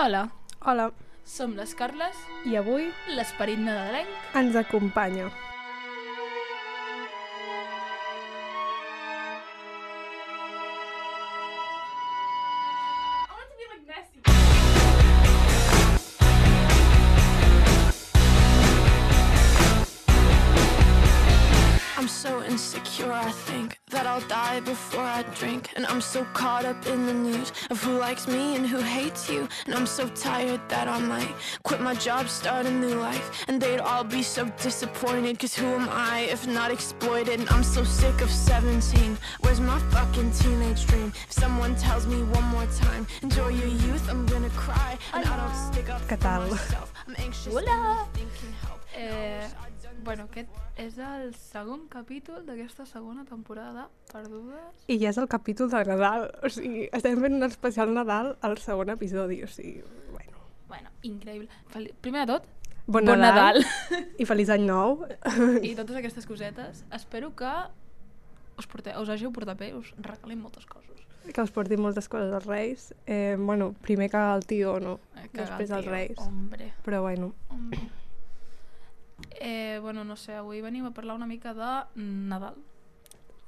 Hola, Hola, som les Carles, i avui l'esperit nadalenc. ens acompanya. I'm so caught up in the news of who likes me and who hates you. And I'm so tired that I might quit my job, start a new life. And they'd all be so disappointed, cause who am I if not exploited? And I'm so sick of 17. Where's my fucking teenage dream? If someone tells me one more time, enjoy your youth, I'm gonna cry. And I don't stick up for myself. I'm anxious, Hola. Eh, bueno, aquest és el segon capítol d'aquesta segona temporada Perdudes. I ja és el capítol de Nadal, o sigui, estem fent un especial Nadal al segon episodi, o sigui, bueno. Bueno, increïble. Fel Primer de tot, Bon, bon Nadal. I feliç any nou. I totes aquestes cosetes. Espero que us, porteu, us hàgiu portat bé, us regalin moltes coses. Que us portin moltes coses als Reis. Eh, bueno, primer que el tio, no? Eh, cagar, Després els tio. Reis. Hombre, Però bueno, hombre. Eh, bueno, no sé, avui venim a parlar una mica de Nadal.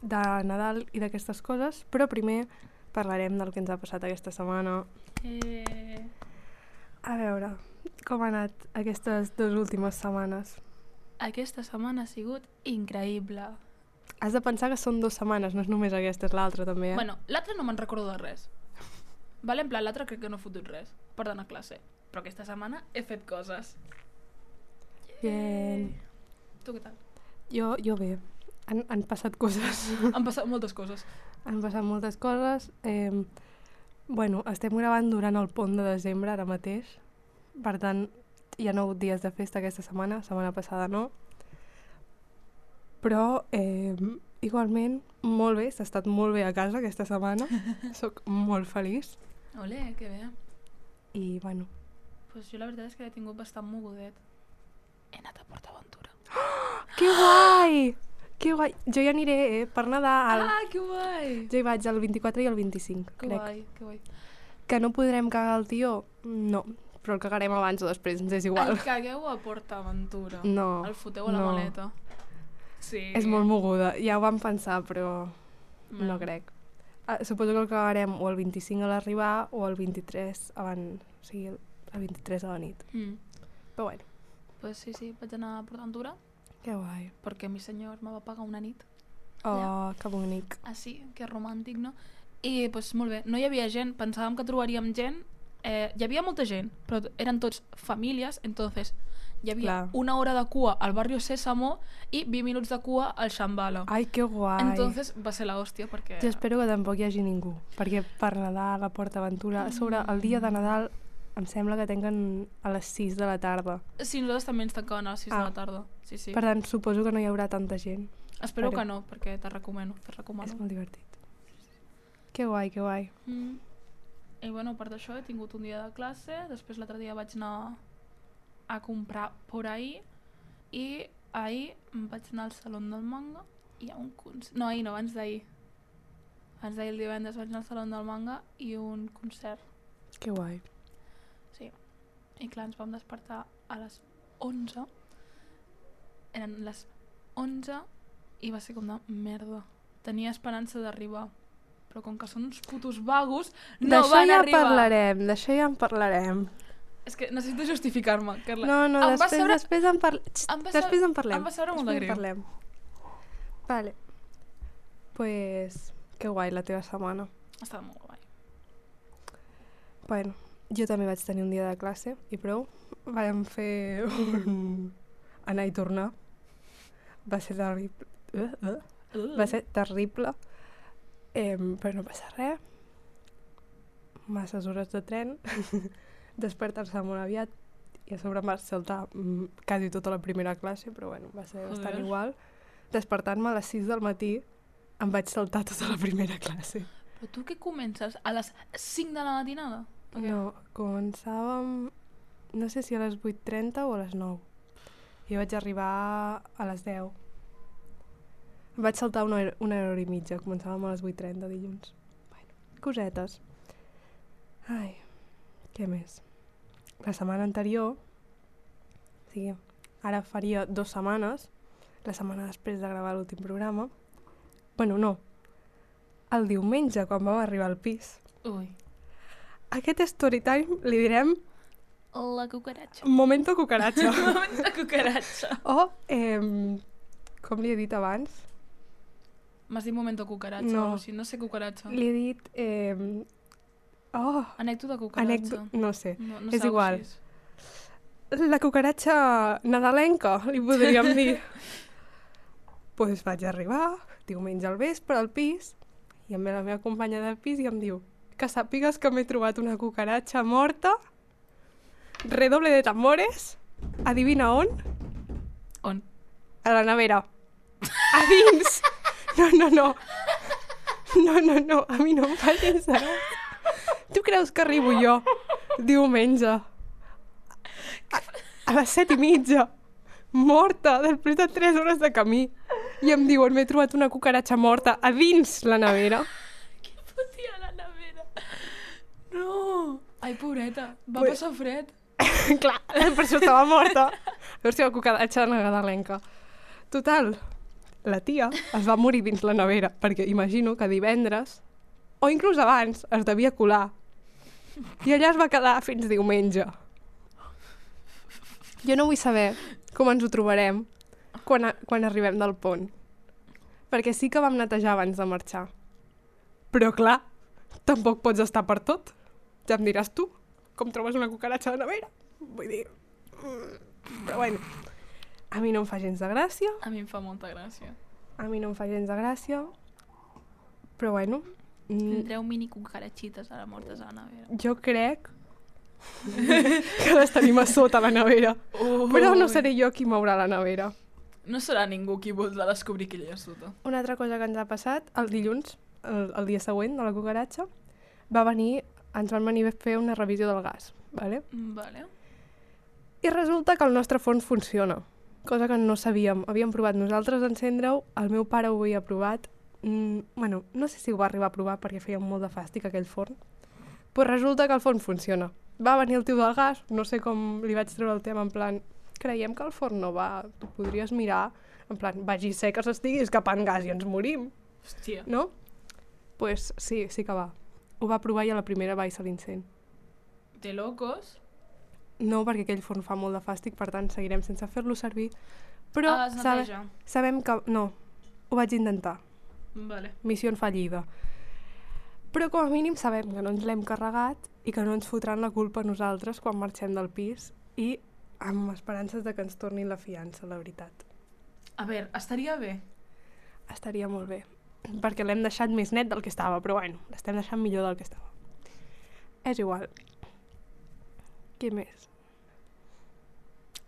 de Nadal i d'aquestes coses, però primer parlarem del que ens ha passat aquesta setmana. Eh, A veure, com ha anat aquestes dues últimes setmanes? aquesta setmana ha sigut increïble. Has de pensar que són dues setmanes, no és només aquesta, és l'altra també, eh? Bueno, l'altre no me'n recordo de res. Vale, en plan, l'altre crec que no he fotut res per anar a classe. Però aquesta setmana he fet coses. Bien. Tu què tal? Jo, jo bé. Han, han passat coses. Han passat moltes coses. han passat moltes coses. Eh, bueno, estem gravant durant el pont de desembre ara mateix. Per tant, hi ha nou dies de festa aquesta setmana, setmana passada no. Però, eh, igualment, molt bé, s'ha estat molt bé a casa aquesta setmana. Soc molt feliç. Ole, que bé. I, bueno, Pues jo la veritat és que l'he tingut bastant mogudet. PortAventura. que guai! Que guai! Jo hi aniré, eh, per Nadal. Ah, que guai! Jo hi vaig el 24 i el 25, Que crec. guai, que guai. Que no podrem cagar el tio? No, però el cagarem abans o després, ens és igual. El cagueu a PortAventura. No, El foteu a la no. maleta. Sí. És molt moguda, ja ho vam pensar, però no Bueno. crec. Ah, suposo que el cagarem o el 25 a l'arribar o el 23 abans, o sigui, el el 23 a la nit. Mm. Però bueno, Pues sí, sí, vaig anar a PortAventura que guai. perquè mi senyor me va pagar una nit. Oh, que bonic. Ah, sí, que romàntic, no? I, doncs, molt bé, no hi havia gent, pensàvem que trobaríem gent, eh, hi havia molta gent, però eren tots famílies, entonces hi havia Clar. una hora de cua al barrio Sésamo i 20 minuts de cua al Shambhala. Ai, que guai. Entonces va ser la hòstia perquè... Jo espero que tampoc hi hagi ningú, perquè per Nadal, a Port Aventura, a sobre el dia de Nadal em sembla que tanquen a les 6 de la tarda. Sí, nosaltres també ens tancaven a les 6 de Ah. la tarda. Sí, sí. Per tant, suposo que no hi haurà tanta gent. Espero espero. que no, perquè te recomano, te recomano. És molt divertit. Que guai, que guai. Mm. I bueno, a part d'això he tingut un dia de classe, després l'altre dia vaig anar a comprar por ahí i ahir em vaig anar al Saló del Manga i hi ha un concert... No, ahir no, abans d'ahir. Abans d'ahir el divendres vaig anar al Saló del Manga i un concert. Que guai. I clar, ens vam despertar a les 11. Eren les 11 i va ser com de merda. Tenia esperança d'arribar. Però com que són uns putos vagos, no van ja arribar. parlarem, d'això ja en parlarem. És que necessito justificar-me, Carla. No, no, Em després, saber- després, en parl... em va saber- després en parlem. em va saber molt de greu. Parlem. Vale. Pues, que guai la teva setmana. Estava molt guai. Bueno, jo també vaig tenir un dia de classe i prou. Vam fer un... anar i tornar. Va ser terrible. Uh, uh. Va ser terrible. Eh, però no passa res. Masses hores de tren. Despertar-se molt aviat. I a sobre em va saltar mm, quasi tota la primera classe, però bueno, va ser bastant Joder. igual. Despertant-me a les 6 del matí em vaig saltar tota la primera classe. Però tu què comences? A les 5 de la matinada? Perquè- No, començàvem, no sé si a les 8.30 o a les 9. I vaig arribar a les 10. Em vaig saltar una, una hora i mitja, començàvem a les 8.30 dilluns. Bueno, cosetes. Ai, què més? la setmana anterior, o sigui, ara faria dues setmanes, la setmana després de gravar l'últim programa, bueno, no, el diumenge, quan vam arribar al pis. Ui. Aquest story time li direm La cucaratxa. momento cucaratxa. Moment de cucaratxa. o, eh, com li he dit abans, M'has dit momento cucaratxa No. o cosa, no sé cucaratxa. li he dit... Eh, oh, Anècdota cucaratxa. anècdota, no sé. No, no És igual. així. La cucaratxa nadalenca, li podríem dir. pues vaig arribar diumenge al vespre al pis i em ve la meva companya del pis i em diu que sàpigues que m'he trobat una cucaratxa morta, redoble de tambores, adivina on? On? A la nevera. A dins! No, no, no. No, no, no, a mi no em facis res. Tu creus que arribo jo diumenge a, a les set i mitja, morta, després de 3 hores de camí, i em diuen m'he trobat una cucaratxa morta a dins la nevera? Què fotia a la nevera? No! Ai, pobreta, va Pues- passar fred. Clar, per això estava morta. Veus si la cucaratxa nadalenca. Total, la tia es va morir dins la nevera, perquè imagino que divendres, o inclús abans, es devia colar. I allà es va quedar fins diumenge. Jo no vull saber com ens ho trobarem quan, a, quan arribem del pont. Perquè sí que vam netejar abans de marxar. Però clar, tampoc pots estar per tot. Ja em diràs tu, com trobes una cucaratxa a la nevera. Vull dir... mm, Però bueno, a mi no em fa gens de gràcia, A mi em fa molta gràcia. a mi no em fa gens de gràcia, però bueno, mm, Tindreu mini cucaratxites ara mortes a la nevera. jo crec que les tenim a sota la nevera. Ui. Però no seré jo qui mourà la nevera. No serà ningú qui voldrà descobrir qui hi ha sota. Una altra cosa que ens ha passat, el dilluns, el, el dia següent de la cucaratxa, va venir, ens van venir a fer una revisió del gas, ¿vale? Vale. I resulta que el nostre forn funciona, cosa que no sabíem. Havíem provat nosaltres encendre-ho, el meu pare ho havia provat, mm, bueno, no sé si ho va arribar a provar perquè feia molt de fàstic aquell forn, però resulta que el forn funciona. Va venir el tio del gas, no sé com li vaig treure el tema, en plan, creiem que el forn no va, tu podries mirar, en plan, vagi ser que s'estigui escapant gas i ens morim, Hòstia. no? pues sí, sí que va. Ho va provar i a la primera va ser l'incent. De locos. No, perquè aquell forn fa molt de fàstic, per tant seguirem sense fer-lo servir. Però ah, sabe, sabem que... No, ho vaig intentar. Vale. Missió fallida. Però com a mínim sabem que no ens l'hem carregat i que no ens fotran la culpa a nosaltres quan marxem del pis i amb esperances de que ens tornin la fiança, la veritat. A veure, estaria bé. Estaria molt bé, perquè l'hem deixat més net del que estava, però bueno, l'estem deixant millor del que estava. És igual. Què més?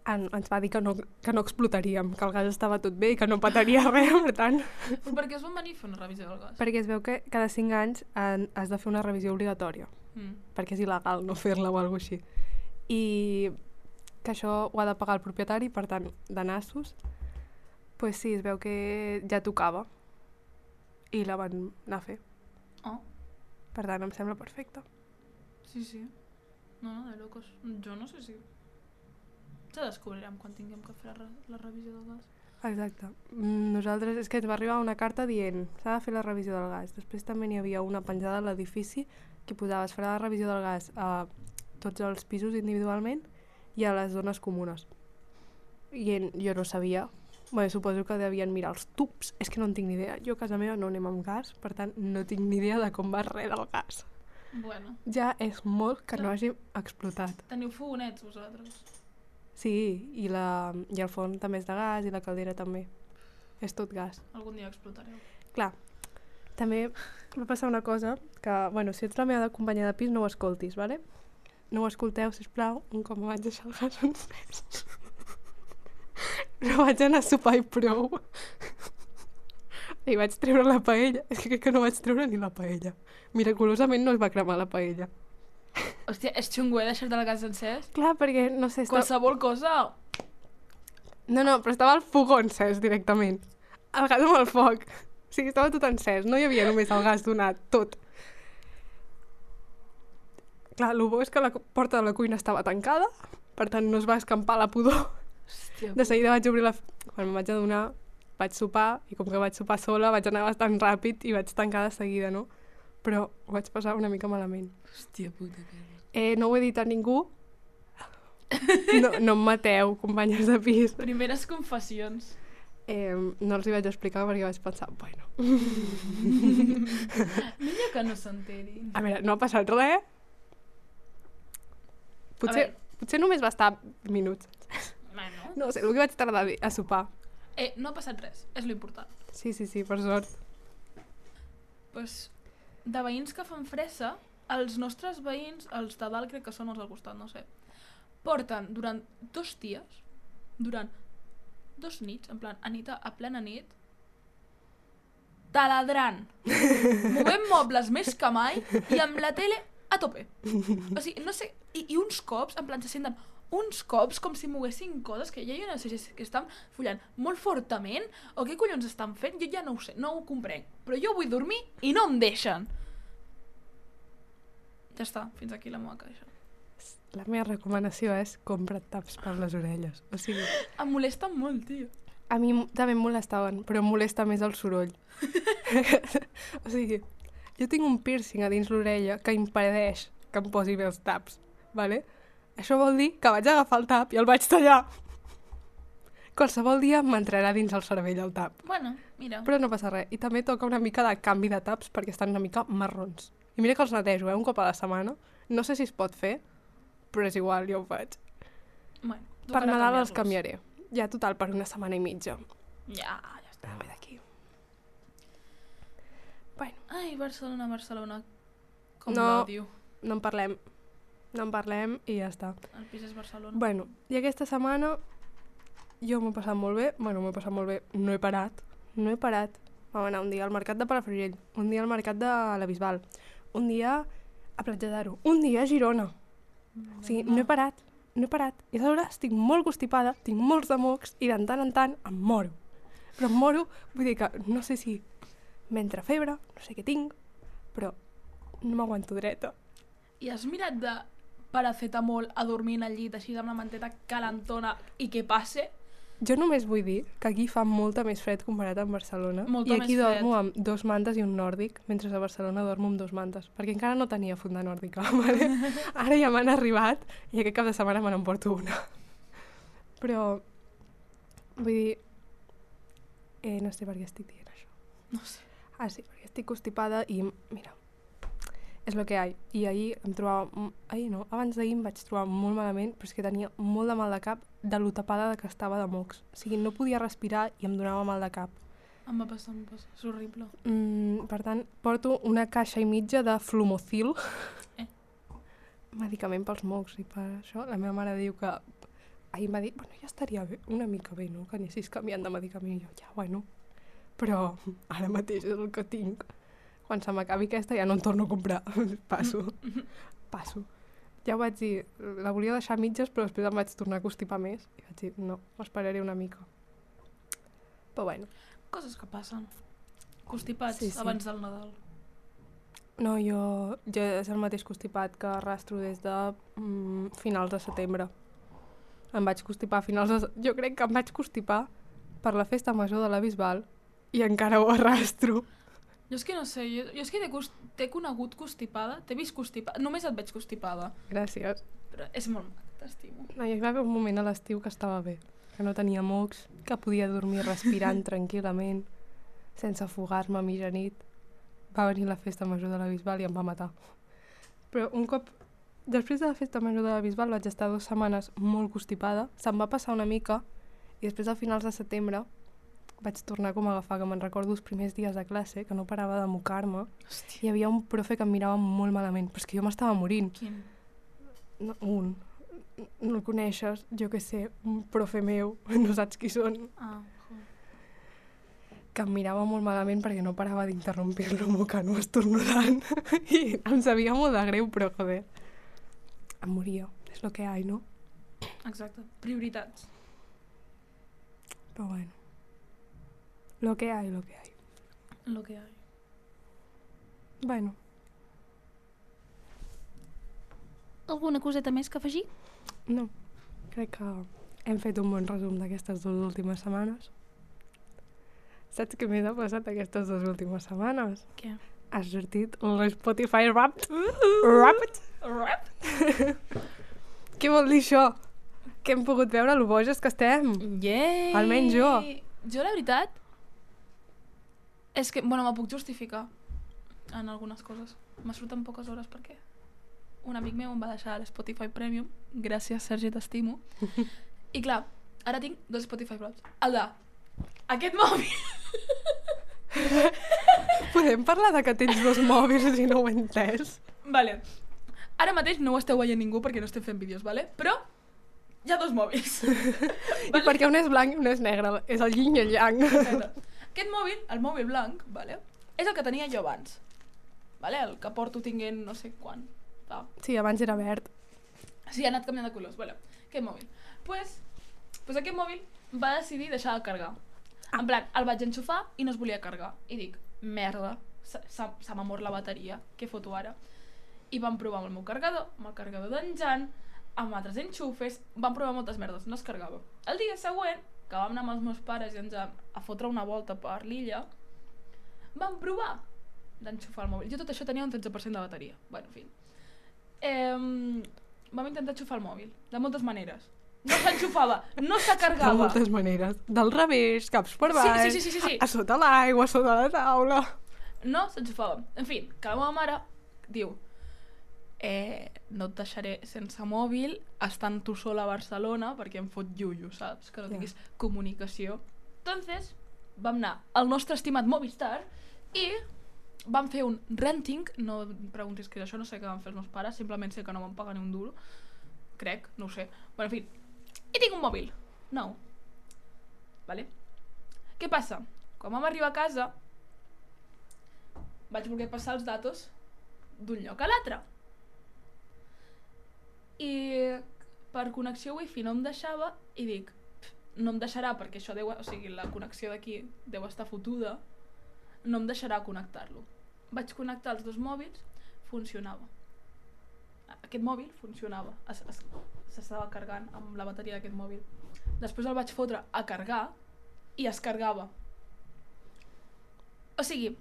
En, ens va dir que no, que no explotaríem, que el gas estava tot bé i que no petaria res, per tant... Però per què es van venir a fer una revisió del gas? Perquè es veu que cada 5 anys en, has de fer una revisió obligatòria, Mm. perquè és il·legal no fer-la o alguna així. I que això ho ha de pagar el propietari, per tant, de nassos, pues sí, es veu que ja tocava i la van anar a fer. Oh, Per tant, em sembla perfecte. sí, sí. No, no, de locos. Jo no sé si... Ja descobrirem quan tinguem que fer la, re la revisió del gas. Exacte. Mm, Nosaltres, és que ens va arribar una carta dient s'ha de fer la revisió del gas. Després també n'hi havia una penjada a l'edifici que posava es farà la revisió del gas a tots els pisos individualment i a les zones comunes. I en, jo no sabia. Bé, suposo que devien mirar els tubs. És que no en tinc ni idea. Jo a casa meva no anem amb gas, per tant no tinc ni idea de com va res del gas. Bueno, Ja és molt que no hagi explotat. teniu fogonets vosaltres? Sí, i, la, i el forn també és de gas i la caldera també. És tot gas. Algun dia explotareu. Clar, també va passar una cosa que, bueno, si ets la meva companya de pis no ho escoltis, vale? No ho escolteu, sisplau, un cop vaig deixar el gas encès. No vaig anar a sopar i prou. I vaig treure la paella. És que crec que no vaig treure ni la paella. Miraculosament no es va cremar la paella. Hòstia, és xungo, eh, deixar-te el gas encès? Clar, perquè, no sé, estava... Qualsevol cosa... No, no, però estava el fogó encès directament. El gas amb el foc. O sigui, estava tot encès. No hi havia només el gas donat, tot. Clar, el bo és que la porta de la cuina estava tancada, per tant no es va escampar la pudor. Hòstia, De seguida vaig obrir la... Quan em vaig adonar, vaig sopar, i com que vaig sopar sola, vaig anar bastant ràpid i vaig tancar de seguida, no? Però ho vaig passar una mica malament. hòstia puta, que... Eh, no ho he dit a ningú. No, no em mateu, companyes de pis. Primeres confessions. Eh, no els hi vaig explicar perquè vaig pensar, bueno, Millor que no s'enterin. a veure, no ha passat res. Potser, veure. potser només va estar minuts. No sé, el que vaig tardar a sopar. Eh, no ha passat res, és l'important. Sí, sí, sí, per sort. pues, de veïns que fan fressa, els nostres veïns, els de dalt crec que són els del costat, no sé, porten durant dos dies, durant dos nits, en plan, a, nit, a plena nit, taladrant, movent mobles més que mai i amb la tele a tope. O sigui, no sé, i, i uns cops, en plan, se senten uns cops com si moguessin coses que ja jo no sé si és que estan follant molt fortament o què collons estan fent, jo ja no ho sé, no ho comprenc. Però jo vull dormir i no em deixen. Ja està, fins aquí la meva queixa. La meva recomanació és compra't taps per les orelles. O sigui, Em molesta molt, tio. a mi també em molestaven, però em molesta més el soroll. o sigui, jo tinc un piercing a dins l'orella que impedeix que em posi bé els taps, vale? Això vol dir que vaig agafar el tap i el vaig tallar. Qualsevol dia m'entrarà dins el cervell el tap. Bueno, mira. Però no passa res. I també toca una mica de canvi de taps perquè estan una mica marrons. I mira que els netejo, eh, un cop a la setmana. No sé si es pot fer, però és igual, jo ho faig. Bueno, Per Nadal els canviaré. Ja, total, per una setmana i mitja. Ja, ja està. A veure d'aquí. Bueno, Ai, Barcelona, Barcelona. Com No. l'odio. no en parlem. No en parlem i ja està. El pis és Barcelona. Bueno, i aquesta setmana jo m'ho he passat molt bé. Bueno, m'ho he passat molt bé. No he parat. No he parat. Vam anar un dia al mercat de Palafrugell, un dia al mercat de la Bisbal, un dia a Platja d'Aro, un dia a Girona. O sigui, no he parat, no he parat. I a sobre estic molt constipada, tinc molts de mocs i de tant en tant em moro. Però em moro, vull dir que no sé si m'entra febre, no sé què tinc, però no m'aguanto dreta. I has mirat de paracetamol a dormir al llit així amb la manteta calentona i què passe? Jo només vull dir que aquí fa molta més fred comparat amb Barcelona. Molta I aquí més fred. dormo amb dos mantes i un nòrdic, mentre a Barcelona dormo amb dos mantes, perquè encara no tenia funda nòrdica. Vale? Ara ja m'han arribat i aquest cap de setmana me n'emporto una. Però, vull dir, eh, no sé per què estic dient això. No sé. Ah, sí, perquè estic constipada i, mira, és el que hi ha. I ahir em trobava... Ahir no, abans d'ahir em vaig trobar molt malament, però és que tenia molt de mal de cap de lo tapada que estava de mocs. O sigui, no podia respirar i em donava mal de cap. Em va passar, em va passar. És horrible. Mm, per tant, porto una caixa i mitja de flumocil. Eh. Medicament pels mocs i per això la meva mare diu que ahir em va dir, bueno, ja estaria bé, una mica bé, no?, que anessis canviant de medicament. I jo, ja, bueno, però ara mateix és el que tinc. Quan se m'acabi aquesta ja no en torno a comprar. Passo, passo. Ja ho vaig dir, la volia deixar mitges, però després em vaig tornar a constipar més. I vaig dir, no, m'esperaré una mica. Però bueno, Coses que passen. Constipats Sí, sí. abans del Nadal. No, jo, jo és el mateix constipat que arrastro des de mm, finals de setembre. Em vaig constipar a finals de... Jo crec que em vaig constipar per la festa major de la Bisbal i encara ho arrastro. Jo és que no sé, jo, jo és que t'he t'he conegut constipada, t'he vist constipada, només et veig constipada, Gràcies. però és molt maca, t'estimo. No, hi va haver un moment a l'estiu que estava bé, que no tenia mocs, que podia dormir respirant tranquil·lament, sense afogar-me a mitjanit. Va venir la festa major de la Bisbal i em va matar. Però un cop, després de la festa major de la Bisbal vaig estar dues setmanes molt constipada, se'm va passar una mica i després a finals de setembre vaig tornar com a agafar, que me'n recordo els primers dies de classe, que no parava de mocar-me. Hòstia. Hi havia un profe que em mirava molt malament, però és que jo m'estava morint. Quin? No, un. No el coneixes, jo que sé, un profe meu, no saps qui són, Ah, que em mirava molt malament perquè no parava d'interrompir-lo mocant o estornudant. I em sabia molt de greu, però joder, em moria. És lo que hi ha, no? Exacte. Prioritats. Però bueno. Lo que hay, lo que hay. Lo que hay. Bueno. alguna coseta més que afegir? No, crec que hem fet un bon resum d'aquestes dues últimes setmanes. Saps què més ha passat aquestes dues últimes setmanes? Què? Ha sortit el Spotify Wrapped. Wrapped? Rap? Què vol dir això? Que hem pogut veure lo boges que estem. Yay! Almenys jo. Jo, la veritat, és que, bueno, me puc justificar en algunes coses. Me surten poques hores perquè un amic meu em va deixar l'Spotify Premium. Gràcies, Sergi, t'estimo. I clar, ara tinc dos Spotify Wraps. El de aquest mòbil. Podem parlar de que tens dos mòbils i no ho he entès? Vale. Ara mateix no ho esteu veient ningú perquè no estem fent vídeos, vale? Però hi ha dos mòbils. I perquè un és blanc i un és negre. És el yin i el yang. Exacte. Aquest mòbil, el mòbil blanc, vale? és el que tenia jo abans. Vale? El que porto tinguent no sé quan. Fa. Sí, abans era verd. Sí, ha anat canviant de colors. Vale. Aquest mòbil. Pues, pues aquest mòbil va decidir deixar de carregar. Ah. En plan, el vaig enxufar i no es volia carregar. I dic, merda, se m'ha mort la bateria. Què foto ara? I vam provar amb el meu carregador, amb el carregador d'en Jan, amb altres enxufes, vam provar moltes merdes, no es carregava. El dia següent, que vam anar amb els meus pares i ens a, a fotre una volta per l'illa, vam provar d'enxufar el mòbil. Jo tot això tenia un 13% de bateria. Bueno, en fi. Eh, vam intentar enxufar el mòbil, de moltes maneres. No s'enxufava, no se De moltes maneres. Del revés, caps per Sí, baix, sí, sí, sí, sí. a sota l'aigua, a sota la taula... No s'enxufava. En fi, que la meva mare diu eh, no et deixaré sense mòbil estant tu sola a Barcelona perquè em fot llullo, saps? Que no tinguis comunicació. Entonces, vam anar al nostre estimat Movistar i vam fer un renting, no em preguntis què és això, no sé què van fer els meus pares, simplement sé que no van pagar ni un duro, crec, no ho sé. Bueno, en fi, i tinc un mòbil nou. Vale? Què passa? Quan vam arribar a casa, vaig voler passar els datos d'un lloc a l'altre. I per connexió wifi no em deixava i dic, "Pff, no em deixarà perquè això deu, o sigui, la connexió d'aquí deu estar fotuda, no em deixarà connectar-lo. Vaig connectar els dos mòbils, funcionava. Aquest mòbil funcionava, es- es- s'estava carregant amb la bateria d'aquest mòbil. Després el vaig fotre a carregar i es carregava. O sigui,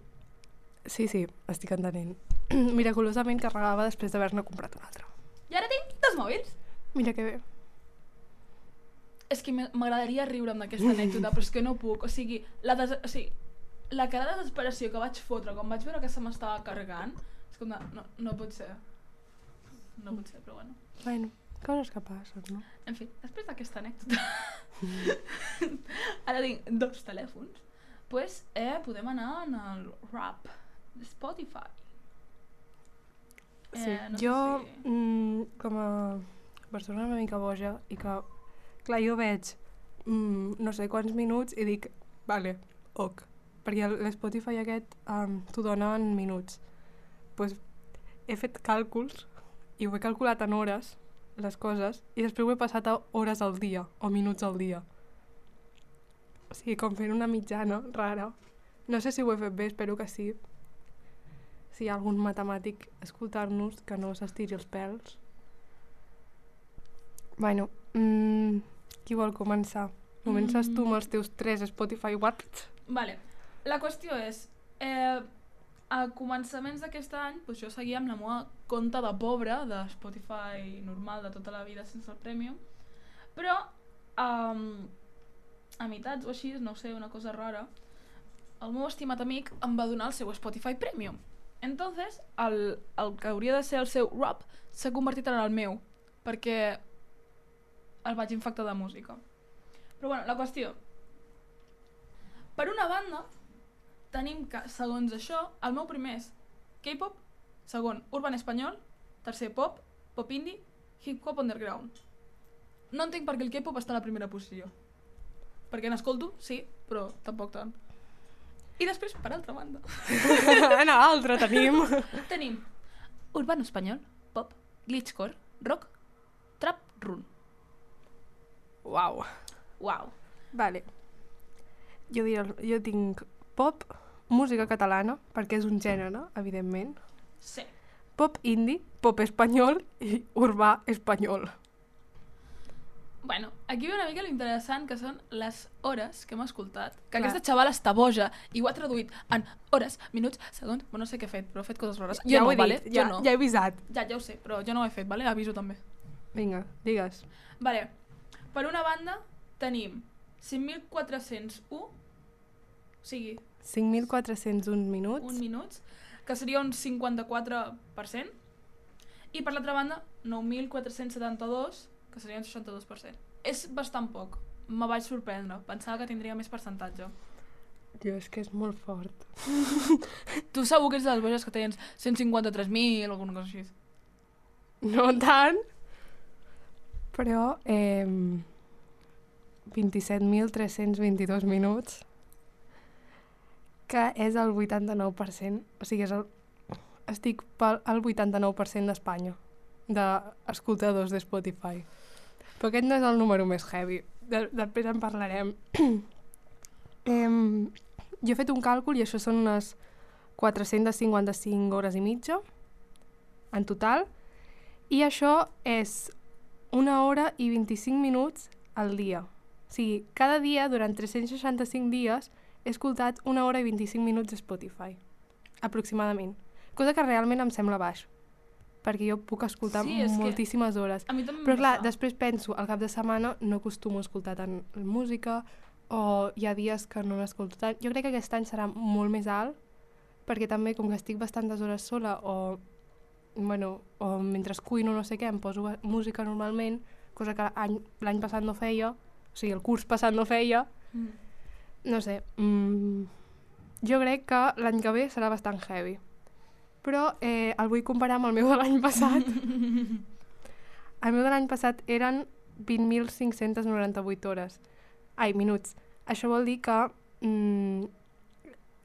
Sí, sí, estic entenent. Miraculosament carregava després d'haver-ne comprat un altre. i ara tinc dos mòbils. Mira que bé. És que m'agradaria riure amb aquesta anècdota, però és que no puc. O sigui, la, des... o sigui, la cara de desesperació que vaig fotre quan vaig veure que se m'estava carregant, és com de, no, no pot ser. No pot ser, però bueno. Bueno, coses que passen, no? En fi, després d'aquesta anècdota, ara tinc dos telèfons, pues, eh, podem anar en el rap de Spotify. Sí, Eh, no sé jo, si- mm, com a persona una mica boja, i que, clar, jo veig mm, no sé quants minuts i dic, vale, ok, perquè l'Spotify aquest um, t'ho dona en minuts. pues, he fet càlculs i ho he calculat en hores, les coses, i després ho he passat a hores al dia, o minuts al dia. O sigui, com fent una mitjana rara. No sé si ho he fet bé, espero que sí. Si hi ha algun matemàtic escoltar-nos que no s'estiri els pèls. Bueno, mm, qui vol començar? Comences tu amb els teus tres Spotify Wrapped? Vale. La qüestió és, eh, a començaments d'aquest any, doncs jo seguia amb la meva compte de pobre de Spotify normal de tota la vida sense el Premium, però um, a meitats o així, no sé, una cosa rara, el meu estimat amic em va donar el seu Spotify Premium. Entonces, el, el que hauria de ser el seu rap s'ha convertit en el meu, perquè el vaig infectar de música. Però bueno, la qüestió, per una banda, tenim que, segons això, el meu primer és K-pop, segon, urban espanyol, tercer, pop, pop indie, hip-hop underground. No entenc per què el K-pop està a la primera posició. Perquè n'escolto, sí, però tampoc tant. I després, per altra banda, en l'altre tenim... tenim urban espanyol, pop, glitchcore, rock, trap, run. Uau. Uau. Vale. Jo, diré, jo tinc pop, música catalana, perquè és un gènere, evidentment. Sí. pop indie, pop espanyol i urbà espanyol. Bueno, aquí ve una mica l'interessant que són les hores que hem escoltat. Que Clar. aquesta xavala està boja i ho ha traduït en hores, minuts, segons... Bueno, no sé què he fet, però he fet coses rares. Jo ja no, ho he vale? dit, jo ja, no. ja he avisat. Ja, ja ho sé, però jo no ho he fet, vale? Aviso també. Vinga, digues. Vale. Per una banda, tenim 5.401, o sigui, 5.401 minuts. un minuts, que seria un 54%, i per l'altra banda, 9.472, que seria un 62%. És bastant poc. Me vaig sorprendre. Pensava que tindria més percentatge. Dios, és que és molt fort. Tu segur que ets de les boges que tens 153.000 o alguna cosa així. No tant, però eh, 27.322 minuts, que és el 89%, o sigui, és el, estic pel al 89% d'Espanya, d'escoltadors de Spotify. Però aquest no és el número més heavy, de, després en parlarem. eh, jo he fet un càlcul i això són unes 455 hores i mitja en total, i això és una hora i 25 minuts al dia. O sigui, cada dia, durant 365 dies, he escoltat una hora i 25 minuts de Spotify, aproximadament. Cosa que realment em sembla baix, perquè jo puc escoltar Sí, és que- moltíssimes hores. Però clar, després penso, al cap de setmana no acostumo a escoltar tant música o hi ha dies que no n'escolto tant. Jo crec que aquest any serà molt més alt perquè també com que estic bastantes hores sola o, bueno, o mentre cuino no sé què em poso música normalment, cosa que any- l'any passat no feia, o sigui, el curs passat no feia, Mm. no sé, mm, jo crec que l'any que ve serà bastant heavy. Però eh, el vull comparar amb el meu de l'any passat. el meu de l'any passat eren 20.598 hores. Ai, minuts. Això vol dir que mm,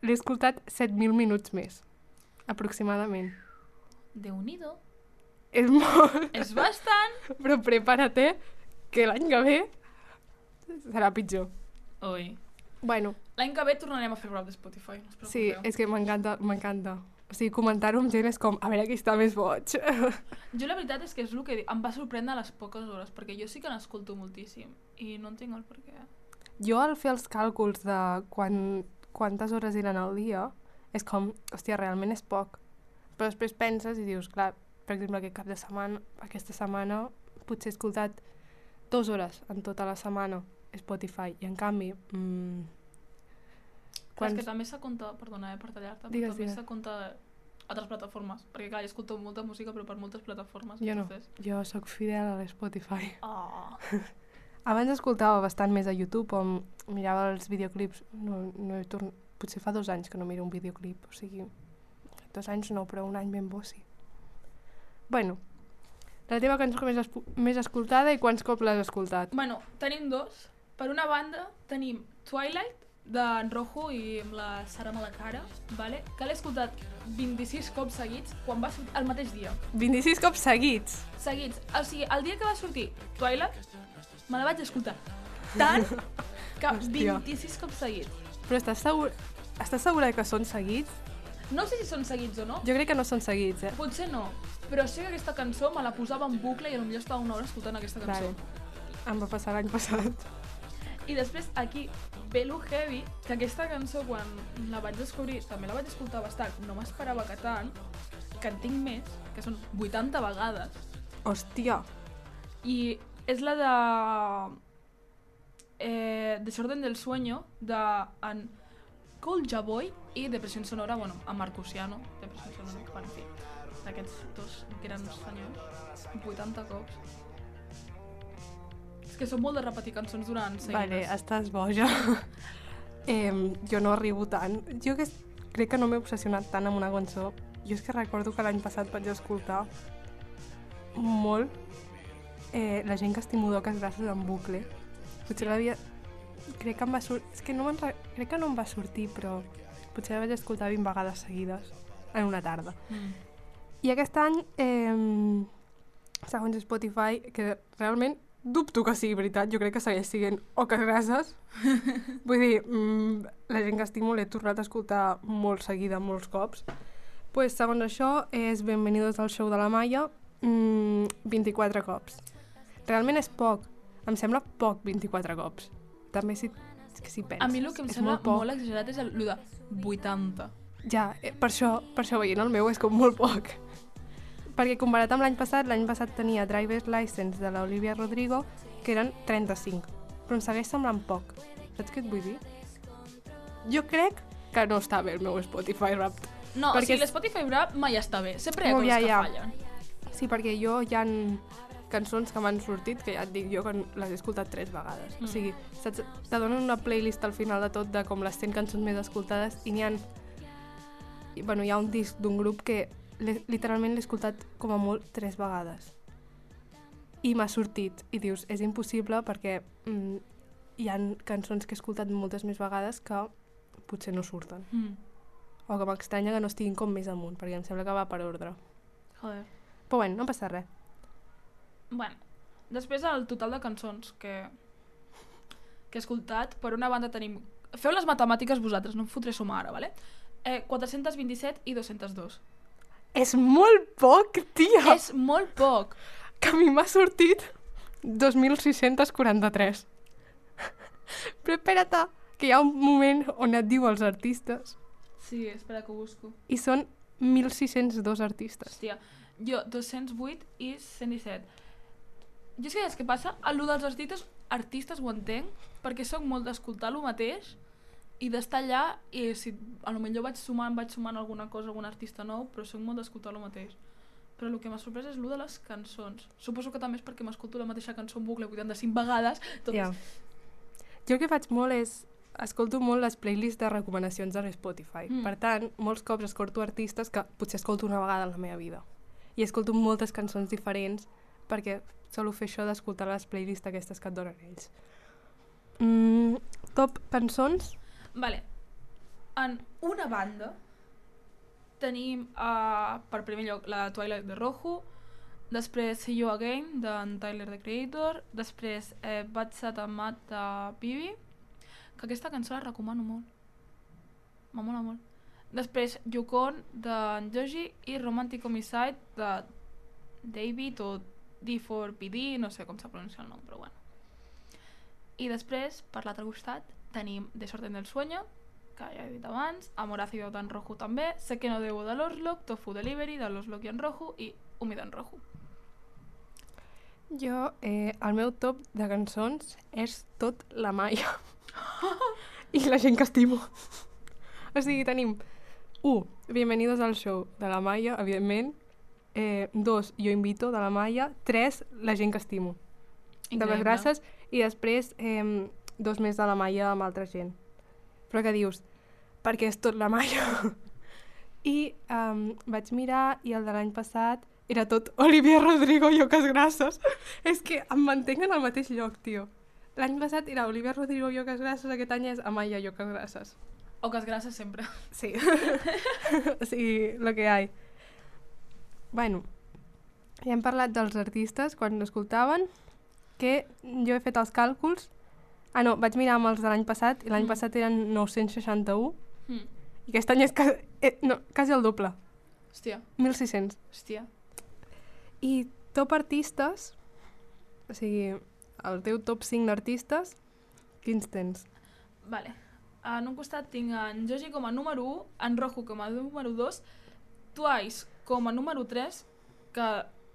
l'he escoltat 7.000 minuts més, aproximadament. Déu-n'hi-do. És molt, És bastant. però prepara't que l'any que ve serà pitjor. Ui. Bueno, L'any que ve tornarem a fer rap de Spotify, no us sí, és que m'encanta, m'encanta. O sigui, comentar-ho amb gent és com, a veure qui està més boig. Jo la veritat és que és el que em va sorprendre les poques hores, perquè jo sí que n'escolto moltíssim i no entenc el per què. Jo al fer els càlculs de quan, quantes hores eren al dia, és com, hòstia, realment és poc. Però després penses i dius, clar, per exemple, aquest cap de setmana, aquesta setmana, potser he escoltat dues hores en tota la setmana Spotify, i en canvi, mm, Quan... És que també s'ha compte, perdona eh, per tallar-te, Digues, també s'ha compte altres plataformes, perquè clar, jo escolto molta música però per moltes plataformes. Jo no, entonces- jo sóc fidel a l'Spotify. Oh. Abans escoltava bastant més a YouTube, on mirava els videoclips, no, no he torn... potser fa dos anys que no miro un videoclip, o sigui, dos anys no, però un any ben bo sí. Bueno, la teva cançó més, espu- més escoltada i quants cops l'has escoltat? Bueno, tenim dos. Per una banda, tenim Twilight, d'en Rojo i amb la Sara Malacara, vale? que l'he escoltat 26 cops seguits quan va sortir el mateix dia. 26 cops seguits! Seguits. O sigui, el dia que va sortir Twilight, me la vaig escoltar tant que Hòstia. 26 cops seguits. Però estàs, segur... estàs segura que són seguits? No sé si són seguits o no, Jo crec que no són seguits, eh? potser no, però sé que aquesta cançó me la posava en bucle i potser estava una hora escoltant aquesta cançó. Vale. Em va passar l'any passat. I després aquí ve lo heavy, que aquesta cançó quan la vaig descobrir també la vaig escoltar bastant, no m'esperava que tant, que en tinc més, que són 80 vegades. Hòstia! I és la de... Eh, Desorden del sueño, de en Colja Boy i Depressió sonora, bueno, a Marcusiano, Depressió sonora, en fi, d'aquests dos grans senyors, 80 cops. És que són molt de repetir cançons durant seguides. Vale, estàs boja. eh, jo no arribo tant. Jo que crec que no m'he obsessionat tant amb una cançó. Jo és que recordo que l'any passat vaig escoltar molt eh, La gent que estimo d'oques gràcies en bucle. Potser l'havia... Crec que em va sortir... És que no re... crec que no em va sortir, però potser la vaig escoltar 20 vegades seguides en una tarda. Mm. I aquest any, eh, segons Spotify, que realment dubto que sigui veritat, jo crec que segueix sent oques grasses. Vull dir, mm, la gent que estimo l'he tornat a escoltar molt seguida, molts cops, pues, segons això, és Benvenidos al show de la Maia mm, 24 cops. Realment és poc. Em sembla poc 24 cops. També si, si penses. A mi el que em és sembla molt poc. molt exagerat és el, el de 80. Ja, eh, per això, per això veient el meu és com molt poc. Perquè comparat amb l'any passat, l'any passat tenia Driver's License de l'Olivia Rodrigo, que eren 35. Però em segueix semblant poc. Saps què et vull dir? Jo crec que no està bé el meu Spotify Wrapped. No, Perquè o sigui, l'Spotify Rap mai està bé. Sempre hi ha No, coses ja, que ja. fallen. Sí, perquè jo hi han cançons que m'han sortit, que ja et dic jo que les he escoltat tres vegades. Mm. O sigui, saps? te donen una playlist al final de tot de com les 100 cançons més escoltades i n'hi ha... I, bueno, hi ha un disc d'un grup que literalment l'he escoltat com a molt tres vegades. I m'ha sortit. I dius, és impossible perquè mm, hi han cançons que he escoltat moltes més vegades que potser no surten. Mm. O que m'estranya que no estiguin com més amunt, perquè em sembla que va per ordre. Joder. Però bueno, no passa res. Bueno, després el total de cançons que, que he escoltat, per una banda tenim... Feu les matemàtiques vosaltres, no em fotré sumar ara, vale? Eh, 427 i 202. És molt poc, tia! És molt poc. Que a mi m'ha sortit 2.643. Però espera't, que hi ha un moment on et diu els artistes Sí, espera que ho busco. i són 1.602 artistes. Hòstia, jo 208 i 117. Jo és que passa? El lo dels artistes, artistes ho entenc, perquè sóc molt d'escoltar el mateix i d'estar allà i si a lo millor vaig sumant, vaig sumant alguna cosa, algun artista nou, però sóc molt d'escoltar el mateix. Però el que m'ha sorprès és el de les cançons. Suposo que també és perquè m'escolto la mateixa cançó en bucle 85 vegades. Tot Ja. Jo el que faig molt és escolto molt les playlists de recomanacions de Spotify. Mm. Mm. Per tant, molts cops escolto artistes que potser escolto una vegada en la meva vida. I escolto moltes cançons diferents perquè solo fer això d'escoltar les playlists aquestes que et donen ells. Mm, top cançons? Vale. En una banda tenim uh, per primer lloc la de Twilight de Rojo, després See You Again d'en Tyler the Creator, després eh, Bad Sat Mat de Bibi, que aquesta cançó la recomano molt. M'amola molt. Després Yukon d'en Joji i Romantic Homicide de David o D4PD, no sé com se pronuncia el nom, però bueno. I després, per l'altre costat, tenim Desorden del Sueño, que ja he dit abans, Amor Ácido d'en Rojo també, Sé que no debo de l'Oslock, Tofu Delivery de l'Oslock i en Rojo i Humida en Rojo. Jo, eh, el meu top de cançons és tot la Maia. I la gent que estimo. O sigui, tenim 1. Bienvenidos al show de la Maia, evidentment. Eh, 2. Jo invito de la Maia. 3. La gent que estimo. De les gràcies. I després eh, dos més de la Maia amb altra gent. Però què dius? Perquè és tot la Maia. I um, vaig mirar i el de l'any passat era tot Olivia Rodrigo i Oques Grasses. És que em mantenc en el mateix lloc, tio. L'any passat era Olivia Rodrigo i Oques Grasses, aquest any és Amaya i Oques Grasses. O que es gràcies sempre. Sí. sigui, lo que hay. Bueno, ja hem parlat dels artistes quan l'escoltaven, que jo he fet els càlculs. Ah, no, vaig mirar amb els de l'any passat, i l'any Mm. passat eren 961, Mm. i aquest any és ca eh, no, quasi el doble, Hòstia, 1.600. hòstia. I top artistes, o sigui, el teu top 5 d'artistes, quins tens? Vale. En un costat tinc en Joji com a número 1, en Rojo com a número 2, Twice com a número 3, que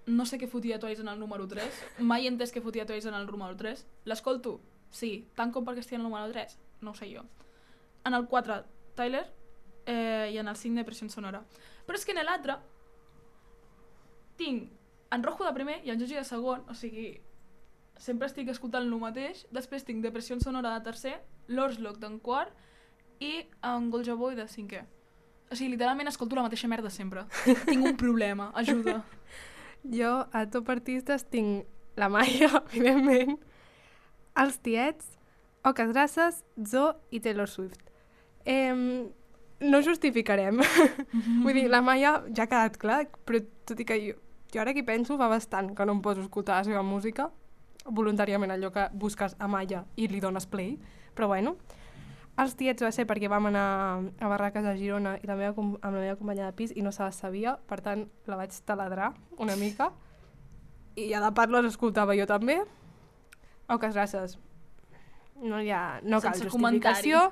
no sé què fotia Twice en el número 3, mai he entès què fotia Twice en el número 3. L'escolto? Sí. Tant com perquè estigui en el número 3? No ho sé jo. En el 4, Tyler, eh, i en el 5, Depressió Sonora. Però és que en l'altre tinc en Rojo de primer i en Joji de segon, o sigui, sempre estic escoltant el mateix. Després tinc Depressió Sonora de tercer, l'Orslock d'en quart i en Golja Boy de cinquè. O sigui, literalment escolto la mateixa merda sempre. Tinc un problema, ajuda. Jo, a top artistes, tinc la Maia, evidentment, els tiets, Oques Grasses, Zo i Taylor Swift. Eh, no justificarem. Vull dir, la Maia ja ha quedat clar, però tot i que jo, jo ara que penso fa bastant que no em poso a escoltar la seva música, voluntàriament allò que busques a Maia i li dones play, però bueno. Els tiets va ser perquè vam anar a Barraques a Girona i la meva, amb la meva companya de pis i no se les sabia, per tant la vaig taladrar una mica i a la part les escoltava jo també. Auques gràcies. No hi ha... No cal Sense justificació.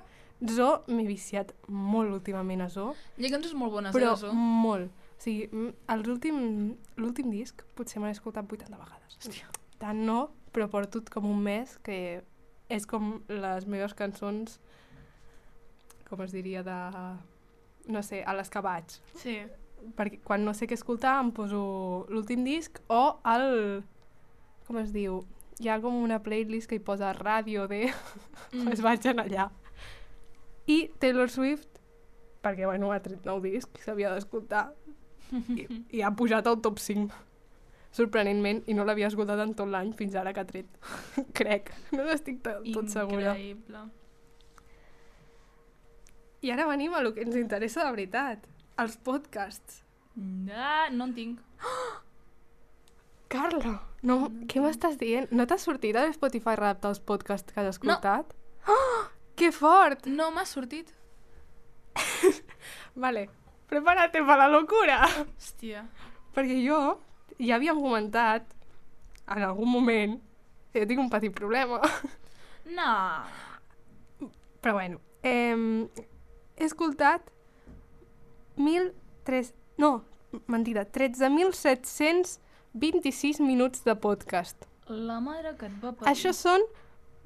Zo, m'he viciat molt últimament a Zo, Hi ha cançons molt bones, però eh, Zo? molt. O sigui, mm, l'últim disc potser m'he escoltat 80 vegades. Hòstia. Tant no, però porto com un mes que és com les meves cançons, com es diria, de... no sé, a les que vaig. Sí. Perquè quan no sé què escoltar em poso l'últim disc o el... com es diu? Hi ha com una playlist que hi posa ràdio de... Mm. pues vaig en allà. I Taylor Swift, perquè bueno, ha tret nou disc, s'havia d'escoltar, i, i ha pujat al top 5 sorprenentment, i no l'havia escoltat en tot l'any fins ara que ha tret. Crec, no n'estic tot segura. Increïble. I ara venim a lo que ens interessa de veritat, els podcasts. Ah, no en tinc. Carla, no, què m'estàs dient? No t'ha sortit a Spotify Rap dels podcasts que has escoltat? No. Oh, que fort! No m'ha sortit. Vale, prepárate per la locura! Hòstia. Perquè jo ja havíem comentat en algun moment que jo tinc un petit problema. No. Però bueno, eh, he escoltat 1.003... No, mentida, 13.726 minuts de podcast. La mare que et va parir. Això són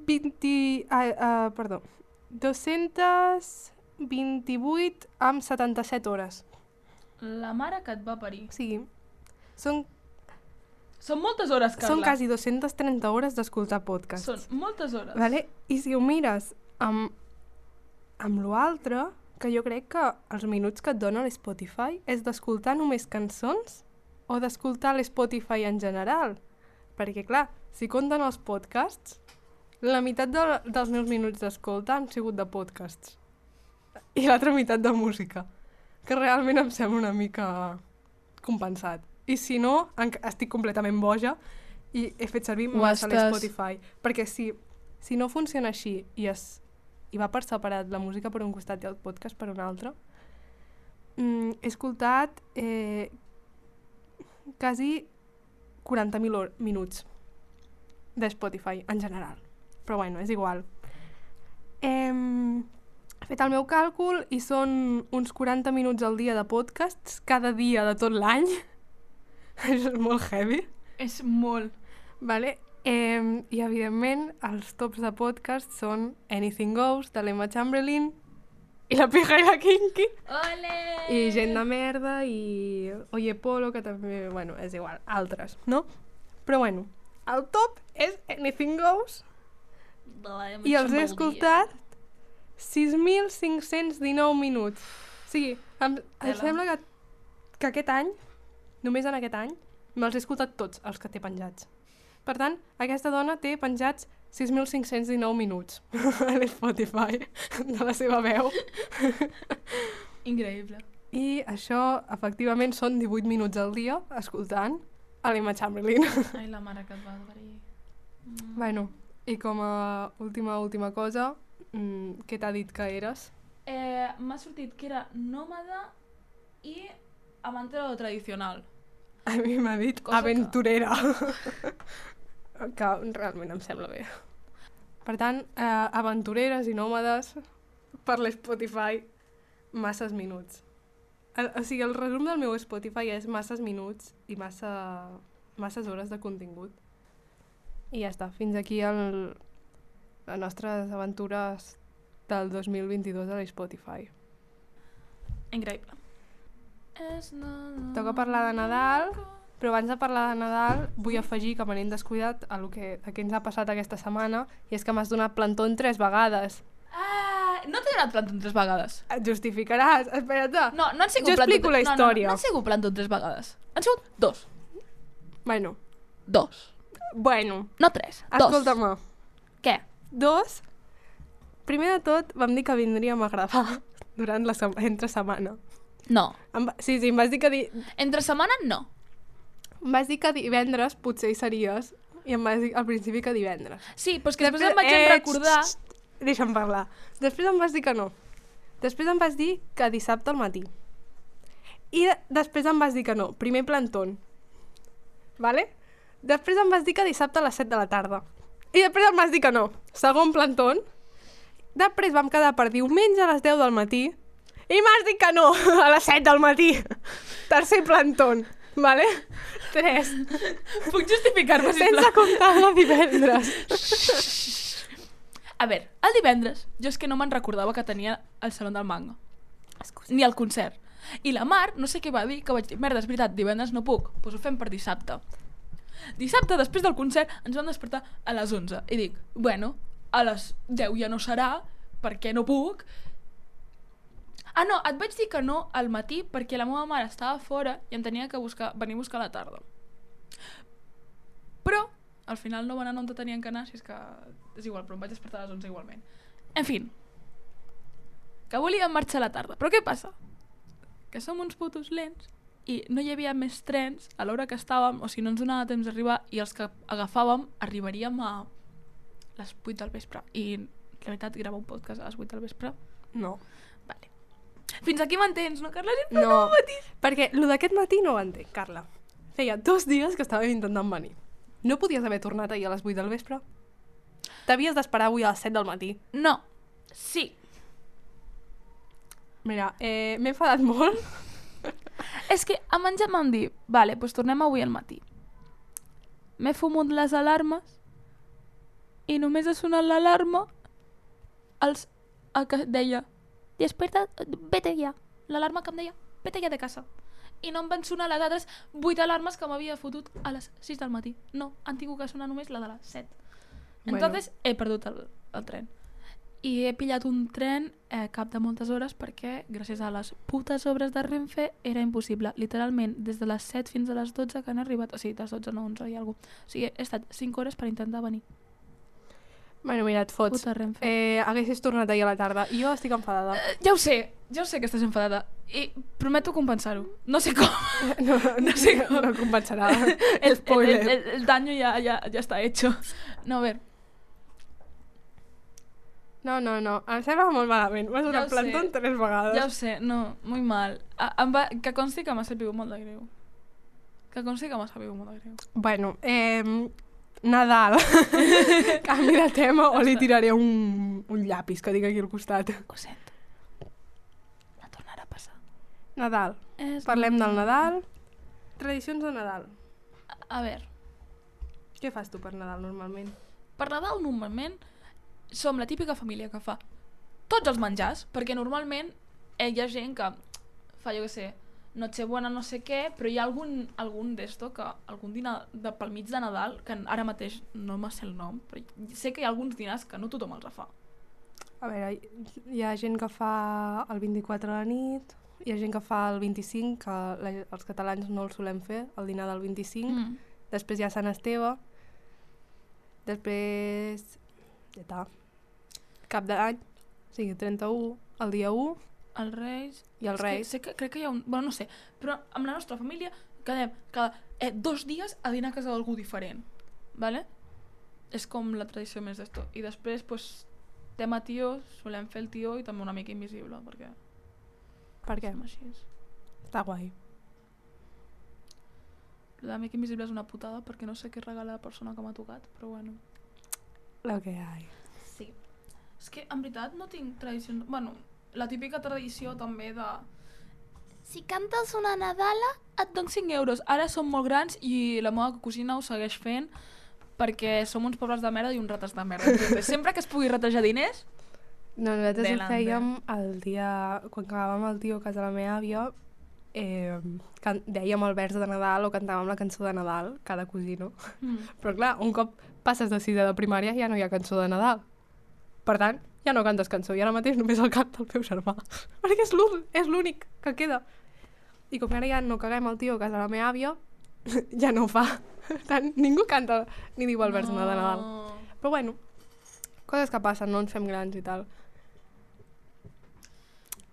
20... Uh, uh, perdó. 228 amb 77 hores. La mare que et va parir. Sigui, són, Són moltes hores, Carla. són quasi 230 hores d'escoltar podcast. Són moltes hores. Vale? I si ho mires amb, amb l'altre, que jo crec que els minuts que et dona l'Spotify és d'escoltar només cançons o d'escoltar l'Spotify en general. Perquè, clar, si compten els podcasts, la meitat de, dels meus minuts d'escolta han sigut de podcasts. I l'altra meitat de música. Que realment em sembla una mica compensat. I si no, estic completament boja i he fet servir massa l'Spotify. Perquè si, si no funciona així i, es, i va per separat la música per un costat i el podcast per un altre, mm, he escoltat eh, quasi 40.000 hor- minuts de Spotify en general. Però bueno, és igual. Hem he fet el meu càlcul i són uns 40 minuts al dia de podcasts cada dia de tot l'any. Això és molt heavy. És molt. Vale? Eh, I, evidentment, els tops de podcast són Anything Goes, de l'Emma Chamberlain, i la pija i la kinky, Ole! i gent de merda, i Oye Polo, que també, bueno, és igual, altres, no? Però bueno, el top és Anything Goes, i els he escoltat 6.519 minuts. O sigui, em, em sembla que, que aquest any, només en aquest any, me'ls he escoltat tots els que té penjats. Per tant, aquesta dona té penjats 6.519 minuts a l'Spotify de la seva veu. Increïble. I això, efectivament, són 18 minuts al dia escoltant a l'Emma Chamberlain. Ai, la mare que et va parir. Mm. bueno, i com a última, última cosa, mm, què t'ha dit que eres? Eh, M'ha sortit que era nòmada i amante de lo tradicional. A mi m'ha dit Cosa aventurera. Que... que realment em sembla bé. Per tant, eh, aventureres i nòmades per l'Spotify masses minuts. El, o sigui, el resum del meu Spotify és masses minuts i massa, masses hores de contingut. I ja està. Fins aquí el, les nostres aventures del 2022 a l'Spotify. Increïble. Toca parlar de Nadal, però abans de parlar de Nadal vull afegir que me n'hem descuidat a lo que, a què ens ha passat aquesta setmana i és que m'has donat plantón tres vegades. Ah, no t'he donat plantón tres vegades. Et justificaràs, espera't. No, no han sigut Jo plantón... explico la no, no, història. No, no han sigut plantón tres vegades. Han sigut dos. Bueno, Dos. bueno, No tres. Dos. escolta-me. Què? Dos, primer de tot vam dir que vindríem a gravar durant la sema, entre setmana. No. Em, va- sí, sí, em vas dir que, di, Entre setmana, no. Em vas dir que divendres potser hi series i em vas dir al principi que divendres. Sí, però és que després Després- em vaig eh, recordar... xt, xt, deixa'm parlar. Després em vas dir que no. Després em vas dir que dissabte al matí. I de després em vas dir que no. Primer plantón. Vale? Després em vas dir que dissabte a les 7 de la tarda. I després em vas dir que no. Segon plantón. Després vam quedar per diumenge a les 10 del matí. I m'has dit que no, a les 7 del matí. Tercer plantón. Vale? 3. Puc justificar-me, Sense comptar de divendres. A veure, el divendres, jo és que no me'n recordava que tenia el Saló del Manga. Ni el concert. I la Mar, no sé què va dir, que vaig dir, merda, és veritat, divendres no puc, doncs ho fem per dissabte. Dissabte, després del concert, ens vam despertar a les 11. I dic, bueno, a les 10 ja no serà, perquè no puc. Ah, no, et vaig dir que no al matí perquè la meva mare estava fora i em tenia que buscar, venir a buscar a la tarda. Però, al final no van anar on tenien que anar, si és que és igual, però em vaig despertar a les 11 igualment. En fi, que volíem marxar a la tarda. Però què passa? Que som uns putos lents i no hi havia més trens a l'hora que estàvem, o si no ens donava temps d'arribar, i els que agafàvem arribaríem a les 8 del vespre. I, la veritat, gravar un podcast a les 8 del vespre, No. Fins aquí m'entens, no, Carla? No, no matí. perquè el d'aquest matí no ho entenc, Carla. Feia dos dies que estàvem intentant venir. No podies haver tornat ahir a les 8 del vespre? T'havies d'esperar avui a les 7 del matí. No, sí. Mira, eh, m'he enfadat molt. És que a menjar m'han dit, vale, doncs tornem avui al matí. M'he fumut les alarmes i només ha sonat l'alarma els, el que deia desperta, vete ja. L'alarma que em deia, vete ja de casa. I no em van sonar les altres 8 alarmes que m'havia fotut a les 6 del matí. No, han tingut que sonar només la de les 7. Bueno. Entonces he perdut el, el tren. I he pillat un tren eh, cap de moltes hores perquè, gràcies a les putes obres de Renfe, era impossible. Literalment, des de les 7 fins a les 12 que han arribat... O sigui, de les 12 no, 11 i alguna cosa. O sigui, he estat 5 hores per intentar venir. Bueno, mira, et fots. Puta Renfe. Eh, haguessis tornat ahir a la tarda. Jo estic enfadada. Eh, ja ho sé, ja ho sé que estàs enfadada. I prometo compensar-ho. No sé com. No, No sé com. no compensarà. El, el, el, el, el daño ya, ya, ya está hecho. No, a ver. No, no, no. Em sembla molt malament. M'has Ja donat ho sé. plantón tres vegades. Ja ho sé, no, muy mal. A, em va, que consti que m'ha sabut molt de greu. Que consti que m'ha sabut molt de greu. Bueno, eh, Nadal. Canvi de tema o li tiraré un, un llapis que tinc aquí al costat. Ho sento. No tornarà a passar. Nadal. És Parlem del Nadal. Tradicions de Nadal. A veure, Què fas tu per Nadal normalment? per Nadal normalment som la típica família que fa tots els menjars, perquè normalment eh, hi ha gent que fa, jo què sé, Nochebuena no sé què, però hi ha algun, algun d'esto, que algun dinar de, pel mig de Nadal, que ara mateix no me sé el nom, però sé que hi ha alguns dinars que no tothom els fa. A veure, hi- ha gent que fa el 24 a la nit, hi ha gent que fa el 25, que la, els catalans no el solem fer, el dinar del 25. Mm. Després hi ha Sant Esteve. Després... Ja està. Cap d'any, o sigui, 31, el dia 1 Els Reis... i el És rei. Que, sé que, crec que hi ha un... Bueno, no sé, però amb la nostra família quedem cada eh, dos dies a dinar a casa d'algú diferent, ¿vale? És com la tradició més d'esto. I després, pues, tema tio, solem fer el tio i també una mica invisible, perquè Per què? som així. Està guai. L'amic invisible és una putada perquè no sé què regala la persona que m'ha tocat, però bueno. Lo que hay. Sí. És que, en veritat, no tinc tradicions... Bueno, la típica tradició també de... Si cantes una Nadala, et dono 5 euros. Ara som molt grans i la meva cosina ho segueix fent perquè som uns pobres de merda i uns rates de merda. Entonces, sempre que es pugui retejar diners, No, nosaltres ho fèiem el dia... Quan acabàvem el tio a casa de la meva àvia, eh, can... dèiem el vers de Nadal o cantàvem la cançó de Nadal, cada cosino. mm, Però clar, un cop passes de sisè de primària ja no hi ha cançó de Nadal. Per tant, ja no cantes cançó i ara mateix només el canta el teu germà. Perquè és l'ú- és l'únic que queda. I com que ara ja no caguem el tio a casa de la meva àvia, ja no ho fa. Tant, ningú canta ni diu el vers de Nadal. Però bueno, coses que passen, no ens fem grans i tal.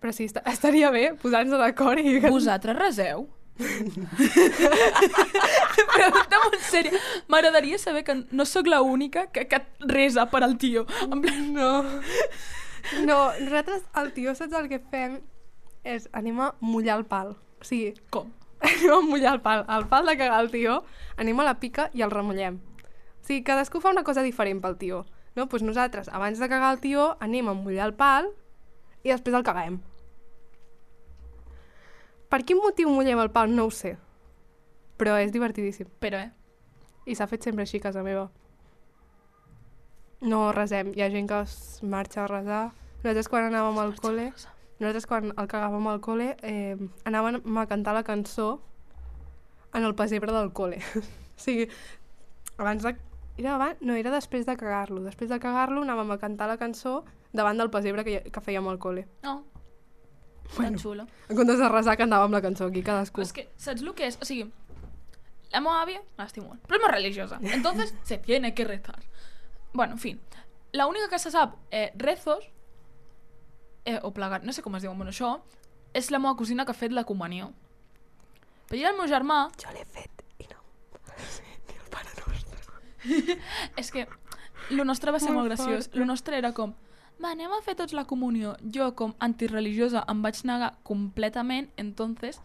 Però sí, est estaria bé posar-nos d'acord i... Vosaltres reseu? Pregunta molt sèria. M'agradaria saber que no sóc la única que, que resa per al tio. En plan, No. No, nosaltres, el tio, saps el que fem? És, anem a mullar el pal. O sigui, com? anem a mullar el pal. El pal de cagar el tio, anem a la pica i el remullem. O sigui, cadascú fa una cosa diferent pel tio. No? Pues nosaltres, abans de cagar el tio, anem a mullar el pal i després el caguem. Per quin motiu mullem el pal? No ho sé. Però és divertidíssim. Però, eh? I s'ha fet sempre així a casa meva. No resem. Hi ha gent que es marxa a resar. Nosaltres quan anàvem al col·le, nosaltres quan el cagàvem al col·le, eh, anàvem a cantar la cançó en el pessebre del col·le. o sigui, abans de... Era abans? No, era després de cagar-lo. Després de cagar-lo anàvem a cantar la cançó davant del pessebre que, que fèiem al col·le. No, Bueno. tan xulo. En comptes de resar cantàvem la cançó aquí, cadascú. Però és que, saps el que és? O sigui, la àvia m'estima molt, però és molt religiosa. Entonces, se tiene que rezar. Bueno, en fin. La única que se sap eh, rezos, eh, o plegat, no sé com es diu, bueno, això, és la meva cosina que ha fet la comunió. Però jo el meu germà, Jo l'he fet i no. Ni el pare nostre. és que lo nostre va ser Molt molt graciós. fort. Lo nostre era com, va, anem a fer tots la comunió. Jo, com antirreligiosa, em vaig negar completament, entonces,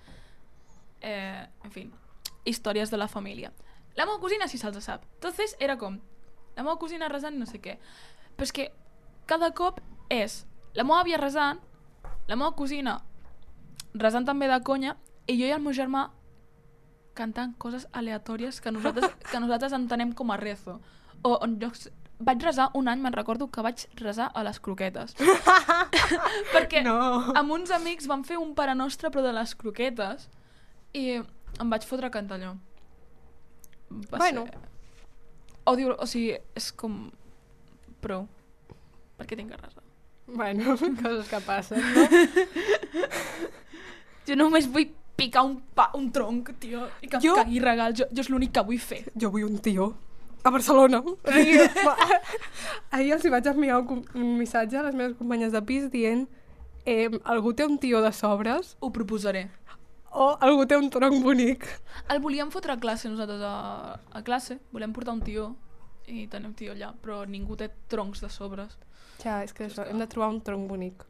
eh, en fin, històries de la família. La meva cosina sí se'ls sap. Entonces, era com, la meva cosina resant no sé què. Però és que cada cop és la meva àvia resant, la meva cosina resant també de conya, i jo i el meu germà cantant coses aleatòries que nosaltres, que nosaltres entenem com a rezo. O, o jo, vaig resar un any, me'n recordo que vaig resar a les croquetes. Perquè No. amb uns amics vam fer un pare nostre però de les croquetes i em vaig fotre a cantar allò. Va Bueno. Ser... Odio, o sigui, és com... Prou. Per què tinc resar? Bueno, coses que passen, no? Jo només vull picar un, pa, un tronc, tio, i que Jo- em cagui regal. Jo, jo és l'únic que vull fer. Jo vull un tio a Barcelona. Ahir els hi vaig enviar un, un missatge a les meves companyes de pis dient eh, algú té un tio de sobres Ho proposaré. O algú té un tronc bonic. El volíem fotre a classe nosaltres a, a classe. Volem portar un tio i tenim tio allà, però ningú té troncs de sobres. Ja, és que això, hem de trobar un tronc bonic.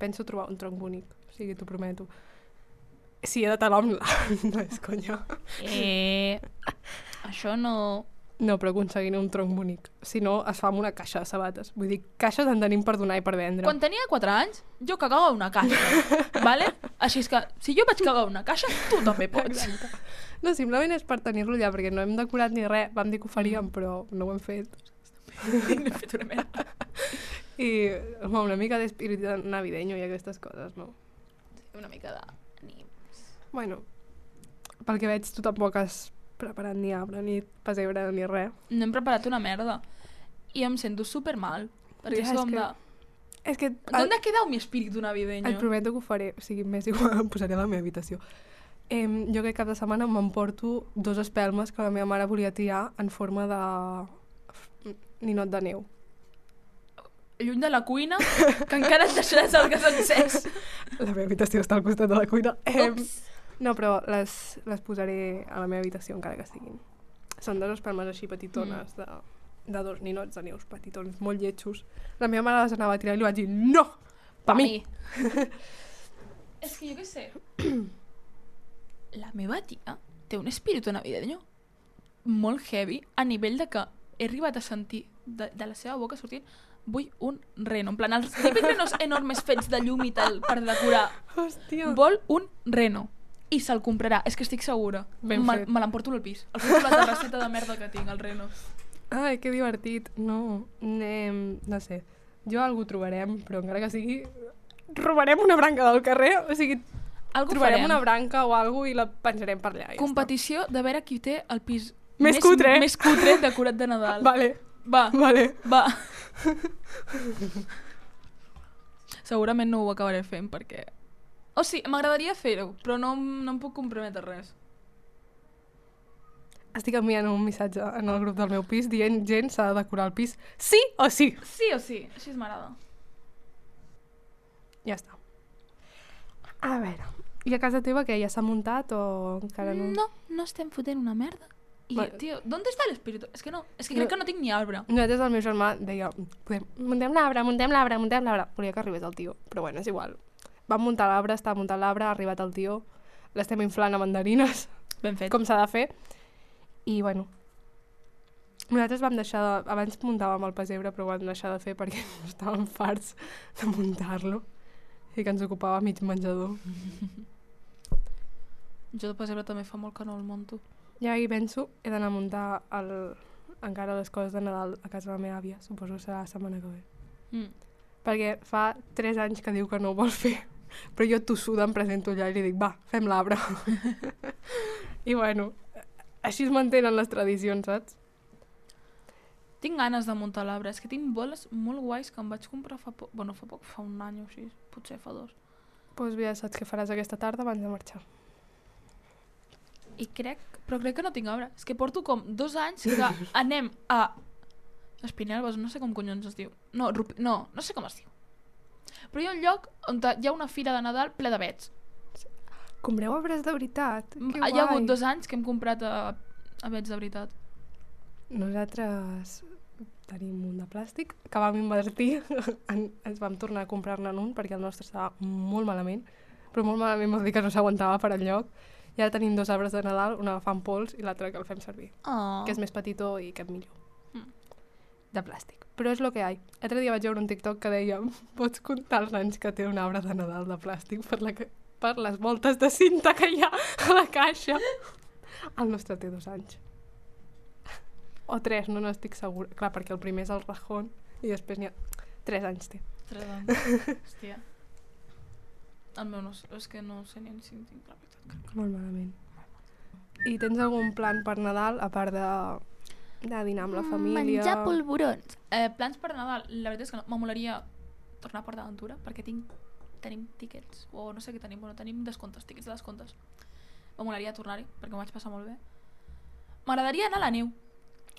Penso trobar un tronc bonic, o sigui, t'ho prometo. Si he de talar amb la... No és conya. Eh, això no... No, però aconseguiré un tronc bonic. Si no, es fa amb una caixa de sabates. Vull dir, caixes en tenim per donar i per vendre. Quan tenia 4 anys, jo cagava una caixa, vale? Així és que, si jo vaig cagar una caixa, tu també pots. Exacte. No, simplement és per tenir-lo allà, perquè no hem decorat ni res. Vam dir que ho faríem, però no ho hem fet. N'he fet una merda. I, home, una mica d'espírit navideño i aquestes coses, no? Una mica de... Ni... Bueno, pel que veig, tu tampoc has preparat ni arbre, ni pessebre, ni res. No hem preparat una merda. I em sento super mal. Perquè Ja, com que- de... És que... ¿Dónde ha quedado mi espíritu navideño? Et prometo que ho faré, o sigui, m'és igual, em posaré a la meva habitació. Eh, jo aquest cap de setmana m'emporto dos espelmes que la meva mare volia tirar en forma de ninot de neu. Lluny de la cuina, que encara et deixaràs el gas encès. La meva habitació està al costat de la cuina. Eh, Ups. No, però les, les posaré a la meva habitació encara que siguin. Són dos espelmes així petitones, de, de dos ninots de neus petitons, molt lletjos. La meva mare les anava a tirar i li vaig dir no, pa mi. És que jo què sé. La meva tia té un espíritu navideño molt heavy a nivell de que he arribat a sentir de, de la seva boca sortint vull un reno. En plan, els típics renos enormes fets de llum i tal per decorar. Hòstia. Vol un reno. I se'l comprarà, és que estic segura. Ben me fet. me l'emporto al pis. El a la terrasseta de merda que tinc, el reno. Ai, que divertit. No, anem, no sé. Jo algú trobarem, però encara que sigui... Robarem una branca del carrer, o sigui, Algo trobarem farem. una branca o algo i la penjarem per allà. i Ja Competició de veure qui té el pis Més cutre. més cutre decorat de Nadal. Vale, Va, vale. va. Segurament no ho acabaré fent perquè... O sigui, m'agradaria fer-ho, però no, em- no em puc comprometre a res. Estic enviant un missatge en el grup del meu pis dient gent s'ha de decorar el pis sí o sí. Sí o sí, així m'agrada. Ja està. A veure, i a casa teva què, ja s'ha muntat o encara no? No, no estem fotent una merda. I, Bueno. tio, ¿dónde está el espíritu? És que no, és que crec que no tinc ni arbre. Nosaltres, el meu germà, deia, podem, muntem l'arbre, muntem l'arbre, muntem l'arbre. Volia que arribés el tio, però bueno, és igual. Vam muntar l'arbre, està muntat l'arbre, ha arribat el tio, l'estem inflant a mandarines, Ben fet. com s'ha de fer. I, bueno, nosaltres vam deixar de... Abans muntàvem el pessebre, però ho vam deixar de fer perquè estàvem farts de muntar-lo i que ens ocupava mig menjador. Jo de pessebre també fa molt que no el monto. Ja hi penso, he d'anar a muntar el, encara les coses de Nadal a casa de la meva àvia, suposo que serà la setmana que ve. Mm. Perquè fa 3 anys que diu que no ho vol fer, però jo tossuda em presento allà i li dic, va, fem l'arbre. I bueno, així es mantenen les tradicions, saps? Tinc ganes de muntar l'arbre. És que tinc boles molt guais que em vaig comprar fa poc. Bueno, fa poc, fa un any o així. Potser fa dos. Doncs pues ja saps què faràs aquesta tarda abans de marxar. I crec... Però crec que no tinc arbre. És que porto com dos anys que anem a... Espinelves, no sé com collons es diu. No, Rup... no, no sé com es diu. Però hi ha un lloc on hi ha una fira de Nadal ple de vets. Compreu arbres de veritat? Que Hi ha hagut guai. dos anys que hem comprat a, a vets de veritat. Nosaltres tenim un de plàstic que vam invertir, en, ens vam tornar a comprar-ne un perquè el nostre estava molt malament, però molt malament vol dir que no s'aguantava per enlloc. I ara tenim dos arbres de Nadal, un agafant pols i l'altre que el fem servir, Oh. que és més petitó i cap millor. De plàstic. Però és el que hi ha. L'altre dia vaig veure un TikTok que deia pots comptar els anys que té un arbre de Nadal de plàstic per, la, que- per les voltes de cinta que hi ha a la caixa. El nostre té dos anys. O tres, no n'estic segura. Clar, perquè el primer és el rajón i després n'hi ha... Tres anys té. Tres anys. Hòstia. El meu no és que no sé ni si en tinc la veritat. Molt malament. I tens algun plan per Nadal, a part de, de dinar amb la família? Menjar polvorons. Eh, plans per Nadal, la veritat és que no. M'amolaria tornar a Port d'Aventura, perquè tinc, tenim tíquets, o no sé què tenim, bueno, tenim descomptes, tíquets de descomptes. M'amolaria tornar-hi, perquè m'ho vaig passar molt bé. M'agradaria anar a la neu.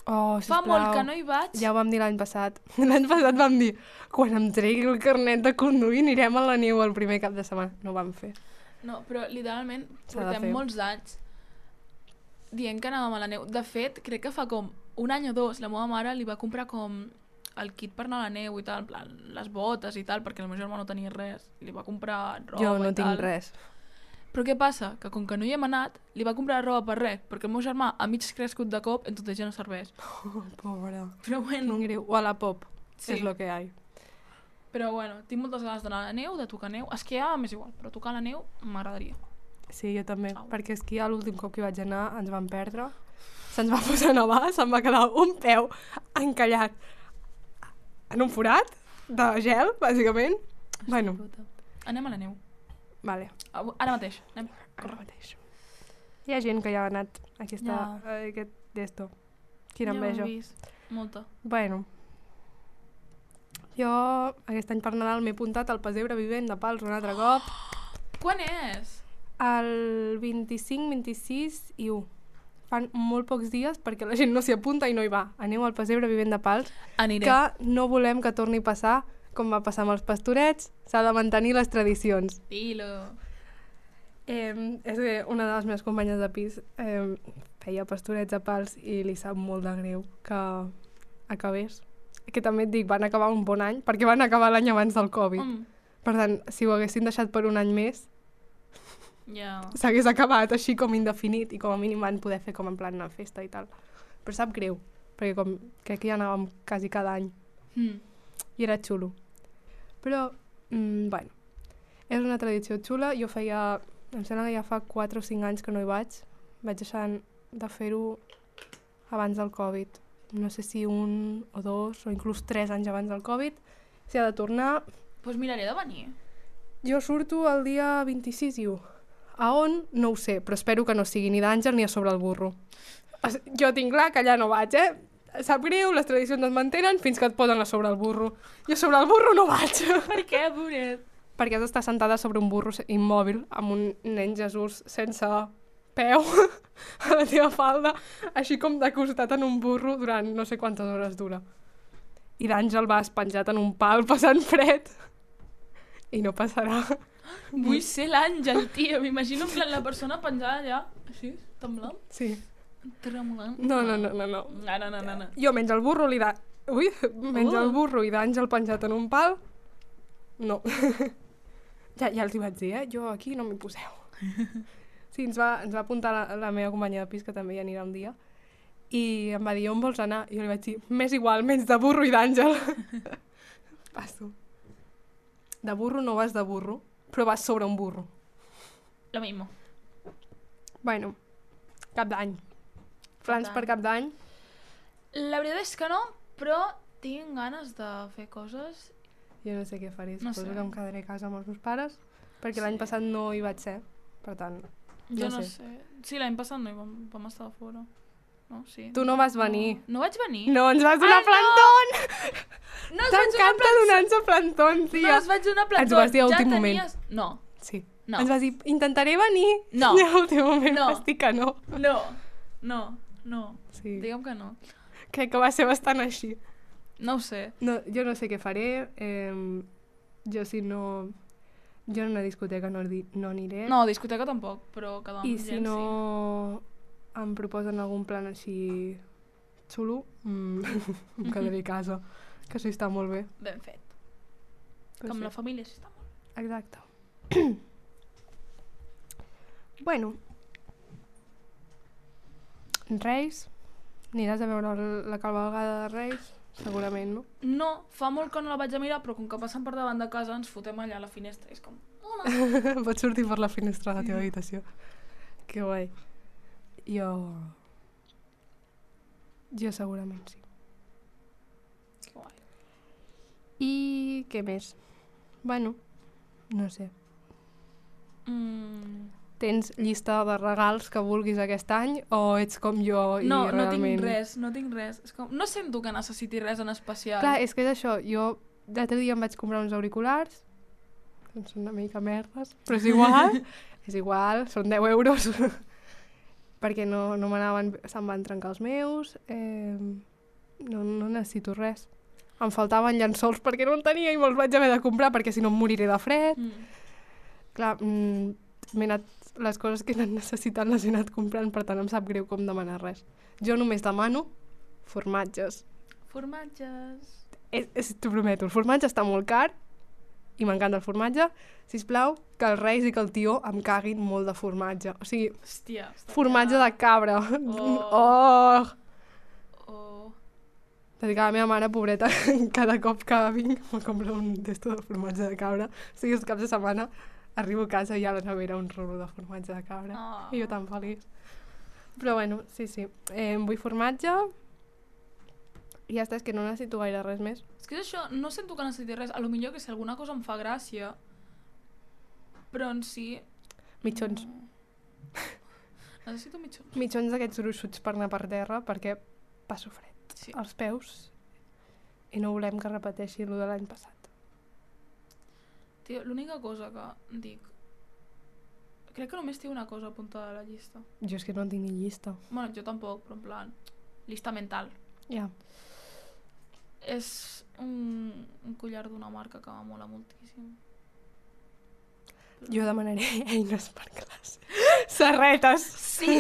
Oh, Fa sisplau. molt que no hi vaig. Ja ho vam dir l'any passat. L'any passat vam dir, quan em tregui el carnet de conduir anirem a la neu el primer cap de setmana. No ho vam fer. No, però literalment portem molts anys dient que anàvem a la neu. De fet, crec que fa com un any o dos la meva mare li va comprar com el kit per anar a la neu i tal, en plan, les botes i tal, perquè el meu germà no tenia res. Li va comprar roba jo no i tinc tal. res. Però què passa? Que com que no hi hem anat, li va comprar roba per res, perquè el meu germà a mig crescut de cop, entonces ja no serveix. Oh, pobra. Però bueno, No greu. O a la pop. Sí. És lo que hi ha. però bueno, tinc moltes ganes d'anar a la neu, de tocar neu. Esquiar m'és igual, però tocar la neu m'agradaria. Sí, jo també. Au. Perquè esquiar l'últim cop que hi vaig anar ens van perdre. Se'ns va posar a nevar, se'n va quedar un peu encallat en un forat de gel, bàsicament. Bueno, Puta. Anem a la neu. vale. Ara mateix. Anem. Ara mateix. Hi ha gent que ja ha anat a aquesta, Ja. a aquest d'esto. Quina Ja enveja. vist. Molta. Bueno, jo aquest any per Nadal m'he apuntat al pessebre vivent de Pals un altre cop. Quan és? El 25, 26 i 1. Fan molt pocs dies perquè la gent no s'hi apunta i no hi va. Aneu al pessebre vivent de Pals, Aniré. que no volem que torni a passar com va passar amb els pastorets, s'ha de mantenir les tradicions. Dilo. Eh, és que una de les meves companyes de pis eh, feia pastorets a pals i li sap molt de greu que acabés. Que també et dic, van acabar un bon any, perquè van acabar l'any abans del Covid. Mm. Per tant, si ho haguessin deixat per un any més, Ja. s'hagués acabat així com indefinit i com a mínim van poder fer com en plan una festa i tal. Però sap greu, perquè com crec que ja anàvem quasi cada any Mm. i era xulo. Però, mm, bueno, és una tradició xula. Jo feia, em sembla que ja fa 4 o 5 anys que no hi vaig. Vaig deixar de fer-ho abans del Covid. No sé si un o dos o inclús 3 anys abans del Covid. Si ha de tornar, pues miraré de venir. jo surto el dia 26 i 1. A on? No ho sé, però espero que no sigui ni d'Àngel ni a sobre el burro. Jo tinc clar que allà no vaig, eh? Sap greu, les tradicions no es mantenen fins que et posen a sobre el burro. Jo sobre el burro no vaig. Per què, pobret? perquè has d'estar sentada sobre un burro immòbil amb un nen Jesús sense peu a la teva falda, així com de costat en un burro durant no sé quantes hores dura. I l'Àngel va penjat en un pal passant fred i no passarà. Vull ser l'àngel, tio. M'imagino en plan la persona penjada allà, així, temblant. Sí. Tremolant. No, no, no, no, no. No, no, no, no. Jo menys el burro li da... Ui, menys el Uh. burro i d'àngel penjat en un pal. No. ja, ja els hi vaig dir, eh? Jo aquí no m'hi poseu. Sí, ens va, ens va apuntar la, la meva companya de pis, que també hi anirà un dia, i em va dir, on vols anar? I jo li vaig dir, m'és igual, menys de burro i d'àngel. Passo. De burro no vas de burro, però vas sobre un burro. Lo mismo. Bueno, cap d'any. Plans per cap d'any? La veritat és que no, però tinc ganes de fer coses. Jo no sé què faré, No suposo sé. que em quedaré a casa amb els meus pares, perquè l'any Sí. passat no hi vaig ser, per tant... Jo No no, sé. sé. Sí, l'any passat no hi vam, vam estar fora. No, sí. Tu no vas venir. No, no vaig venir? No, ens vas donar Ah, no! plantón! No, donar T'encanta donar-nos plantón, No, tia. els vaig donar plantó. Ens vas dir a ja últim moment. tenies... No, Sí. no, Ens vas dir, intentaré venir. No. I a l'últim moment No. vas dir que no. no, no, no. Sí. Digue'm que no. Crec que va ser bastant així. No ho sé. No, jo no sé què faré. Eh, jo si no... Jo en una discoteca no, no aniré. No, discoteca tampoc, però cada I gent si no em proposen algun plan així xulo, mm, em quedaré a casa, que això està molt bé. Ben fet. Però Que amb sí. la família sí està molt bé. Exacte. bueno. Reis. Aniràs a veure la cavalgada de Reis? Segurament, no? No, fa molt que no la vaig a mirar, però com que passen per davant de casa ens fotem allà a la finestra. És com... Hola. Pots sortir per la finestra de la teva habitació. Que guai. Jo... Jo segurament sí. Que guai. I què més? Bueno, no sé. Mm, Tens llista de regals que vulguis aquest any o ets com jo i no, no realment... tinc res, no tinc res. És com... No sento que necessiti res en especial. Clar, és que és això. Jo l'altre dia em vaig comprar uns auriculars, són una mica merdes, però és igual, és igual, són 10 euros, perquè no, no m'anaven, se'm van trencar els meus, eh, no, no necessito res. Em faltaven llençols perquè no en tenia i me'ls vaig haver de comprar perquè si no em moriré de fred. Mm. Clar, mm, m'he anat, les coses que he anat necessitant les he anat comprant, per tant em sap greu com demanar res. Jo només demano formatges. Formatges. És, és, T'ho prometo, el formatge està molt car i m'encanta el formatge. Si plau que els reis i que el tio em caguin molt de formatge. O sigui, Hòstia. formatge de cabra. Oh. oh! Oh. Tot i que la meva mare, pobreta, cada cop que vinc me compra un testo de formatge de cabra. O sigui, els caps de setmana arribo a casa i a la nevera un rolo de formatge de cabra. Oh. I jo tan feliç. Però bueno, sí, sí. Eh, vull formatge i ja està, és que no necessito gaire res més. És que és això, no sento que necessiti res. A lo millor que si alguna cosa em fa gràcia, però en si... Mitjons. No. Necessito mitjons. Mitjons d'aquests gruixuts per anar per terra perquè passo fred Sí. als peus i no volem que repeteixi el de l'any passat. Tio, l'única cosa que dic... Crec que només tinc una cosa apuntada a la llista. Jo és que no en tinc ni llista. Bueno, jo tampoc, però en plan... Llista mental. Ja. És un, un collar d'una marca que m'amola moltíssim. Però- Jo demanaré eines per classe. Serretes! Sí!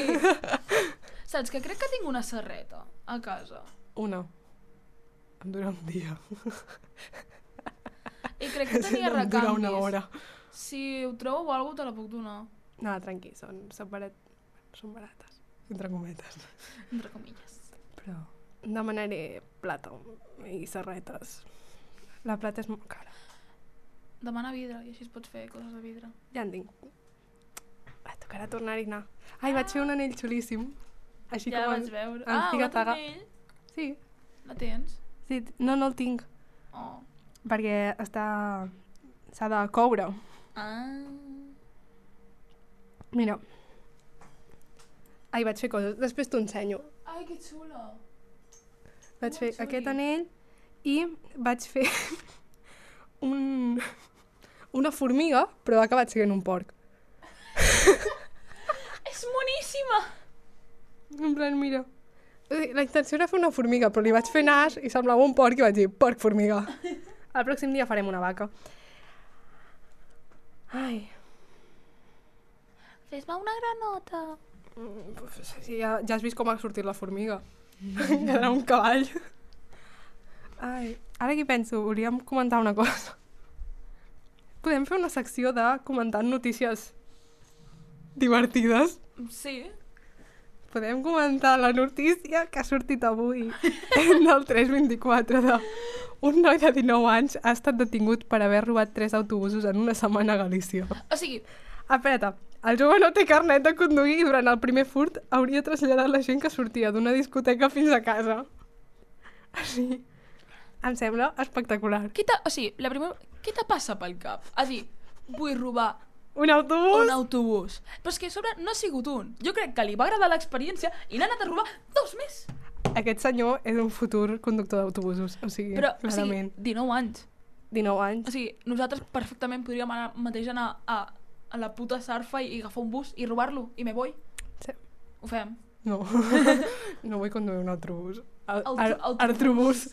Saps que crec que tinc una serreta a casa. Una. Em dura un dia. I crec que tenia em dura recanvis. una hora. Si ho trobo o alguna te la puc donar. No, tranqui, són, són, barat... són barates. Entre cometes. Entre comilles. Però demanaré plata i serretes. La plata és molt cara. Demana vidre i així es pots fer coses de vidre. Ja en tinc. Ah, tocarà tornar-hi a anar. Ai, vaig fer un anell xulíssim. Així ja com... vaig veure. en Ah, un taga. anell. Sí, La tens? sí, no, no el tinc. Oh. Perquè està... s'ha de coure. Ah. Mira. Ai, vaig fer coses. Després t'ho ensenyo. Ai, que xulo. Vaig Molt fer xuli. aquest anell i vaig fer un, una formiga, però ha acabat sent un porc. És moníssima! En plan, mira. Eh, La intenció era fer una formiga, però li vaig fer nas i semblava un porc i vaig dir, porc formiga. El pròxim dia farem una vaca. Ai, Fes-me una granota. Sí, ja, ja has vist com ha sortit la formiga. Quedarà un cavall. Ai, ara que penso, hauríem comentar una cosa. Podem fer una secció de comentant notícies divertides. Sí. Podem comentar la notícia que ha sortit avui del 324 de un noi de 19 anys ha estat detingut per haver robat tres autobusos en una setmana a Galícia. O sigui, Apreta, el jove no té carnet de conduir i durant el primer furt hauria traslladat la gent que sortia d'una discoteca fins a casa. Així. Em sembla espectacular. què t'ha... O sigui, la primera... Què te passa pel cap? A dir, vull robar Un autobús? un autobús. Però és que a sobre no ha sigut un. Jo crec que li va agradar l'experiència i n'ha anat a robar dos més. Aquest senyor és un futur conductor d'autobusos, o sigui, Però, o sigui, clarament. 19 anys. 19 O anys. sigui, nosaltres perfectament podríem anar mateix anar a, a la puta Sarfa i, i agafar un bus i robar-lo i me voy. Sí. Ho fem. No, no vull conduir un autobús. Al, Aut- ar, autobús. artrobús.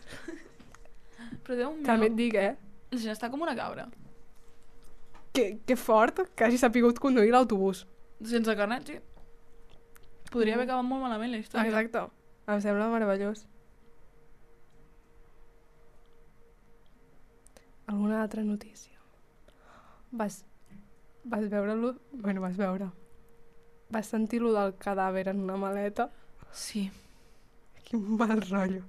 Però Déu meu, També et dic, eh? la gent està com una cabra. Que, que fort que hagi sapigut conduir l'autobús. Sense carnet, sí. Podria haver acabat molt malament la història. Exacte. Em sembla meravellós. Alguna altra notícia? Vas, vas veure-lo? Bueno, vas veure. Vas sentir lo del cadàver en una maleta? Sí. Quin mal rotllo.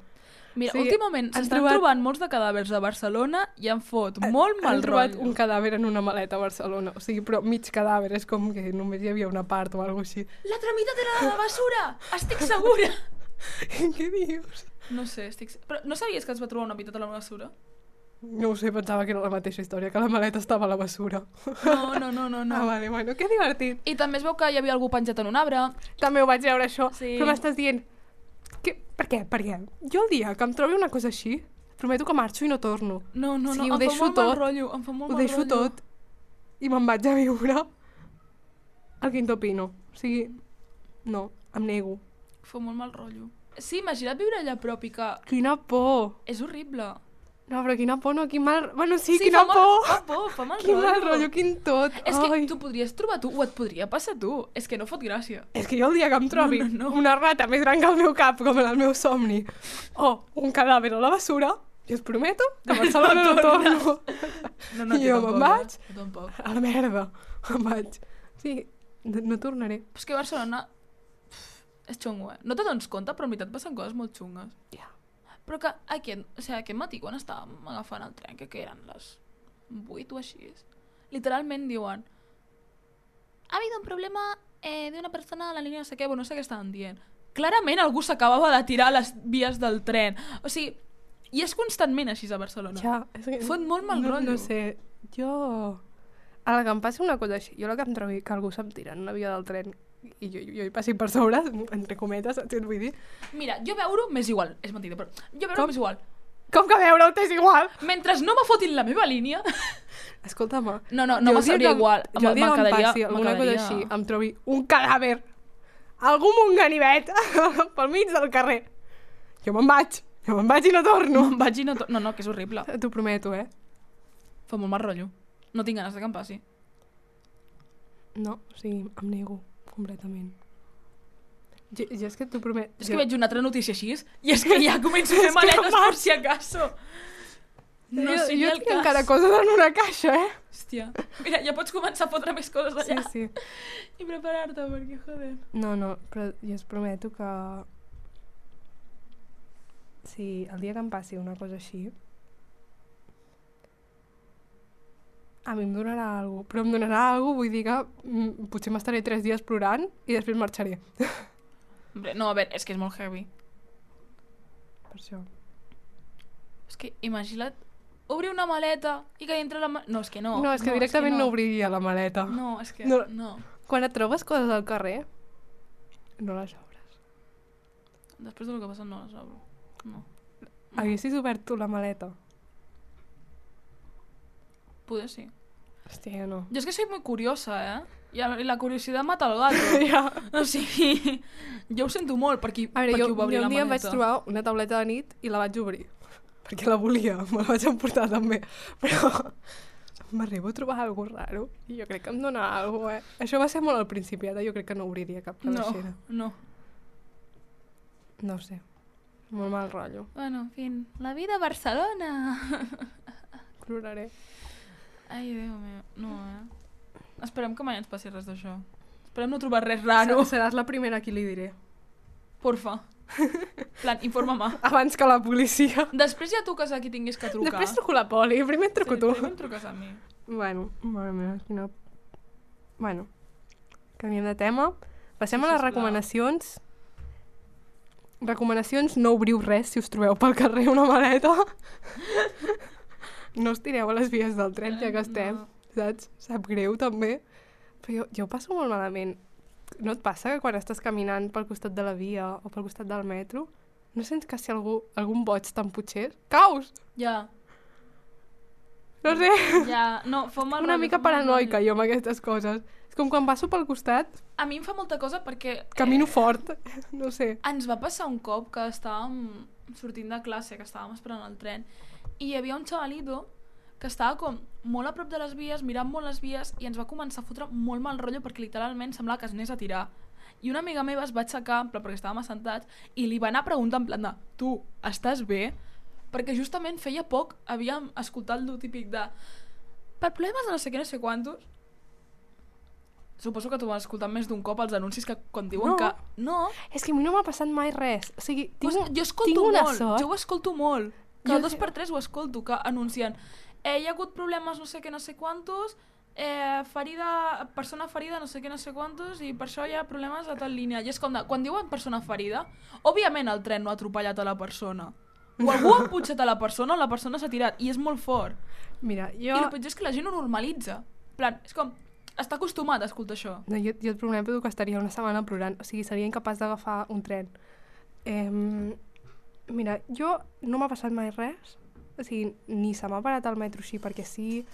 Mira, Sí, últimament han s'estan trobat- trobant molts de cadàvers a Barcelona i han fot molt mal Han trobat rotllo. un cadàver en una maleta a Barcelona. O sigui, però mig cadàver, és com que només hi havia una part o alguna així. L'altra meitat era de la basura! Estic segura! Què dius? No sé, estic... Però no sabies que es va trobar una meitat a la basura? No ho sé, pensava que era la mateixa història, que la maleta estava a la basura. No, no, no, no. No. Ah, vale, bueno, que divertit. I també es veu que hi havia algú penjat en un arbre. També ho vaig veure, això. Sí. Però m'estàs dient... Que, per què? Per què? Jo el dia que em trobi una cosa així, prometo que marxo i no torno. No, no, no, Sí, ho em deixo fa molt tot. mal rotllo. Em fa molt Ho mal deixo rotllo. tot i me'n vaig a viure al Quinto Pino. O sigui, no, em nego. Fa molt mal rotllo. Sí, imagina't viure allà a prop i que... Quina por! És horrible. No, però quina por, no, quin mal... Bueno, sí, sí quina fa por! Mal, fa por, fa mal Quin rotllo. mal rotllo, quin tot! És que Ai. tu podries trobar tu, o et podria passar tu. És que no fot gràcia. És que jo el dia que em trobi No, no, no. una rata més gran que el meu cap, com en el meu somni, o un cadàver a la basura, jo us prometo que a Barcelona no, No torno. No, no, I jo me'n vaig. eh? Tampoc. A la merda. Em vaig. Sí, no, no tornaré. Però és que Barcelona és xungo, eh? No te dones compte, però en veritat passen coses molt xungues. Ja. Però que aquest, o sigui, aquest matí, quan estàvem agafant el tren, que, que eren les 8 o així, literalment diuen ha habido un problema eh, de una persona a la línia no sé què, bueno, no sé què estaven dient. Clarament algú s'acabava de tirar a les vies del tren. O sigui, i és constantment així a Barcelona. Ja, és que... Fot molt mal no, rotllo. No sé, jo... A la que em passi una cosa així, jo la que em trobi que algú se'm tira en una via del tren i jo, jo hi passi per sobre, entre cometes, saps què et vull dir? Mira, jo veure-ho m'és igual. És mentida, però jo veure-ho m'és igual. Com que veure-ho t'és igual? Mentre no me fotin la meva línia... Escolta'm, No, no, no me sabria igual. Jo el dia que em passi alguna cosa així, em trobi un cadàver, algú amb un ganivet pel mig del carrer. Jo me'n vaig, jo me'n vaig i no torno. No em vaig i no... to- No, no, que és horrible. T'ho prometo, eh? Fa molt mal rotllo. No tinc ganes de que em passi. No, o sigui, em nego completament. Jo, jo és que t'ho prometo. És que veig una altra notícia així i és que ja començo a fer maletes per si acaso. No jo, sé jo tinc cas. encara coses en una caixa, eh? Hòstia. Mira, ja pots començar a fotre més coses Sí, allà sí. i preparar-te, perquè joder. No, no, però jo us prometo que... Si el dia que em passi una cosa així, a mi em donarà alguna Però em donarà alguna vull dir que mm, potser m'estaré tres dies plorant i després marxaré. Hombre, no, a veure, és que és molt heavy. Per això. És que imagina't obrir una maleta i que dintre la ma... No, és que no. No, és que directament no. obriria la maleta. No, és que No. no. no. Quan et trobes coses al carrer, no les obres. Després del que ha passat no les obro. No. Haguessis obert tu la maleta? Poder sí. Hòstia, no. Jo és que soy muy curiosa, eh? I la, curiositat mata el gato. ja. O sigui, jo ho sento molt per qui, A veure, per jo, ho va obrir jo un dia em vaig trobar una tauleta de nit i la vaig obrir. Perquè la volia, me la vaig emportar també. Però m'arribo a trobar alguna raro i jo crec que em dona alguna eh? Això va ser molt al principi, ara jo crec que no obriria cap No, calaixera. no. No. sé. Molt mal rotllo. Bueno, en fin, la vida a Barcelona. Ploraré. Ai, Déu meu, no, eh? Esperem que mai ens passi res d'això. Esperem no trobar res raro. Se- Seràs la primera a qui li diré. Porfa. plan, informa-me. Abans que la policia. Després ja tu que qui tinguis que trucar. Després truco la poli, primer et truco sí, tu. Primer em truques a mi. Bueno, mare meva, quina... Bueno, canviem de tema. Passem Sí, a les sisplau. recomanacions. Recomanacions, no obriu res si us trobeu pel carrer una maleta. no us tireu a les vies del tren, ja que estem, No. saps? Sap greu, també. Però jo, jo ho passo molt malament. No et passa que quan estàs caminant pel costat de la via o pel costat del metro, no sents que si algú, algun boig t'emputxés? Caus! Ja, No sé, ja. No, fa mal una mica paranoica jo amb aquestes coses. És com quan passo pel costat, A mi em fa molta cosa perquè... camino eh, fort, no sé. Ens va passar un cop que estàvem sortint de classe, que estàvem esperant el tren, i hi havia un xavalito que estava com molt a prop de les vies, mirant molt les vies, i ens va començar a fotre molt mal rotllo perquè literalment semblava que es anés a tirar. I una amiga meva es va aixecar, en plan, perquè estàvem assentats, i li va anar a preguntar en plan de tu, estàs bé? Perquè justament feia poc havíem escoltat el típic de per problemes de no sé què, no sé quantos. Suposo que tu has escoltat més d'un cop els anuncis que quan diuen No. que... No, És que a mi no m'ha passat mai res. O sigui, tinc, Pues, jo escolto tinc una molt, sort. jo ho escolto molt. Cada Jo dos per tres ho escolto, que anuncien eh, hi ha hagut problemes no sé què, no sé quantos, eh, ferida, persona ferida no sé què, no sé quantos, i per això hi ha problemes a tal línia. I és com de, quan diuen persona ferida, òbviament el tren no ha atropellat a la persona. O algú ha putxat a la persona o la persona s'ha tirat, i és molt fort. Mira, Jo... I el pitjor és que la gent ho normalitza. Plan, és com, està acostumat a escoltar això. No, jo, jo et prometo que estaria una setmana plorant. O sigui, seria incapaç d'agafar un tren. Eh, mira, jo no m'ha passat mai res. O sigui, ni se m'ha parat al metro així perquè sí,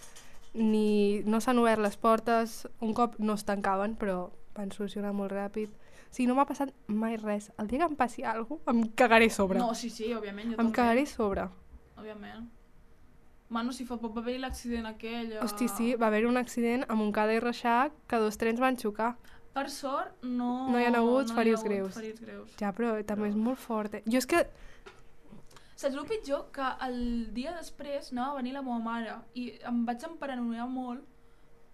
ni no s'han obert les portes. Un cop no es tancaven, però van solucionar molt ràpid. O sigui, no m'ha passat mai res. El dia que em passi alguna cosa, em cagaré sobre. No, sí, sí, òbviament, jo em també. cagaré sobre. Òbviament. Mano, si fa poc va haver-hi l'accident aquell... a- Hosti, sí, va haver un accident a Montcada i Reixac que dos trens van xocar. Per sort, no... No hi ha hagut no ferits greus. ferits greus. Ja, però també és molt fort, eh? Jo és que... Saps el pitjor? Que el dia després anava a venir la meva mare i em vaig emparanoiar molt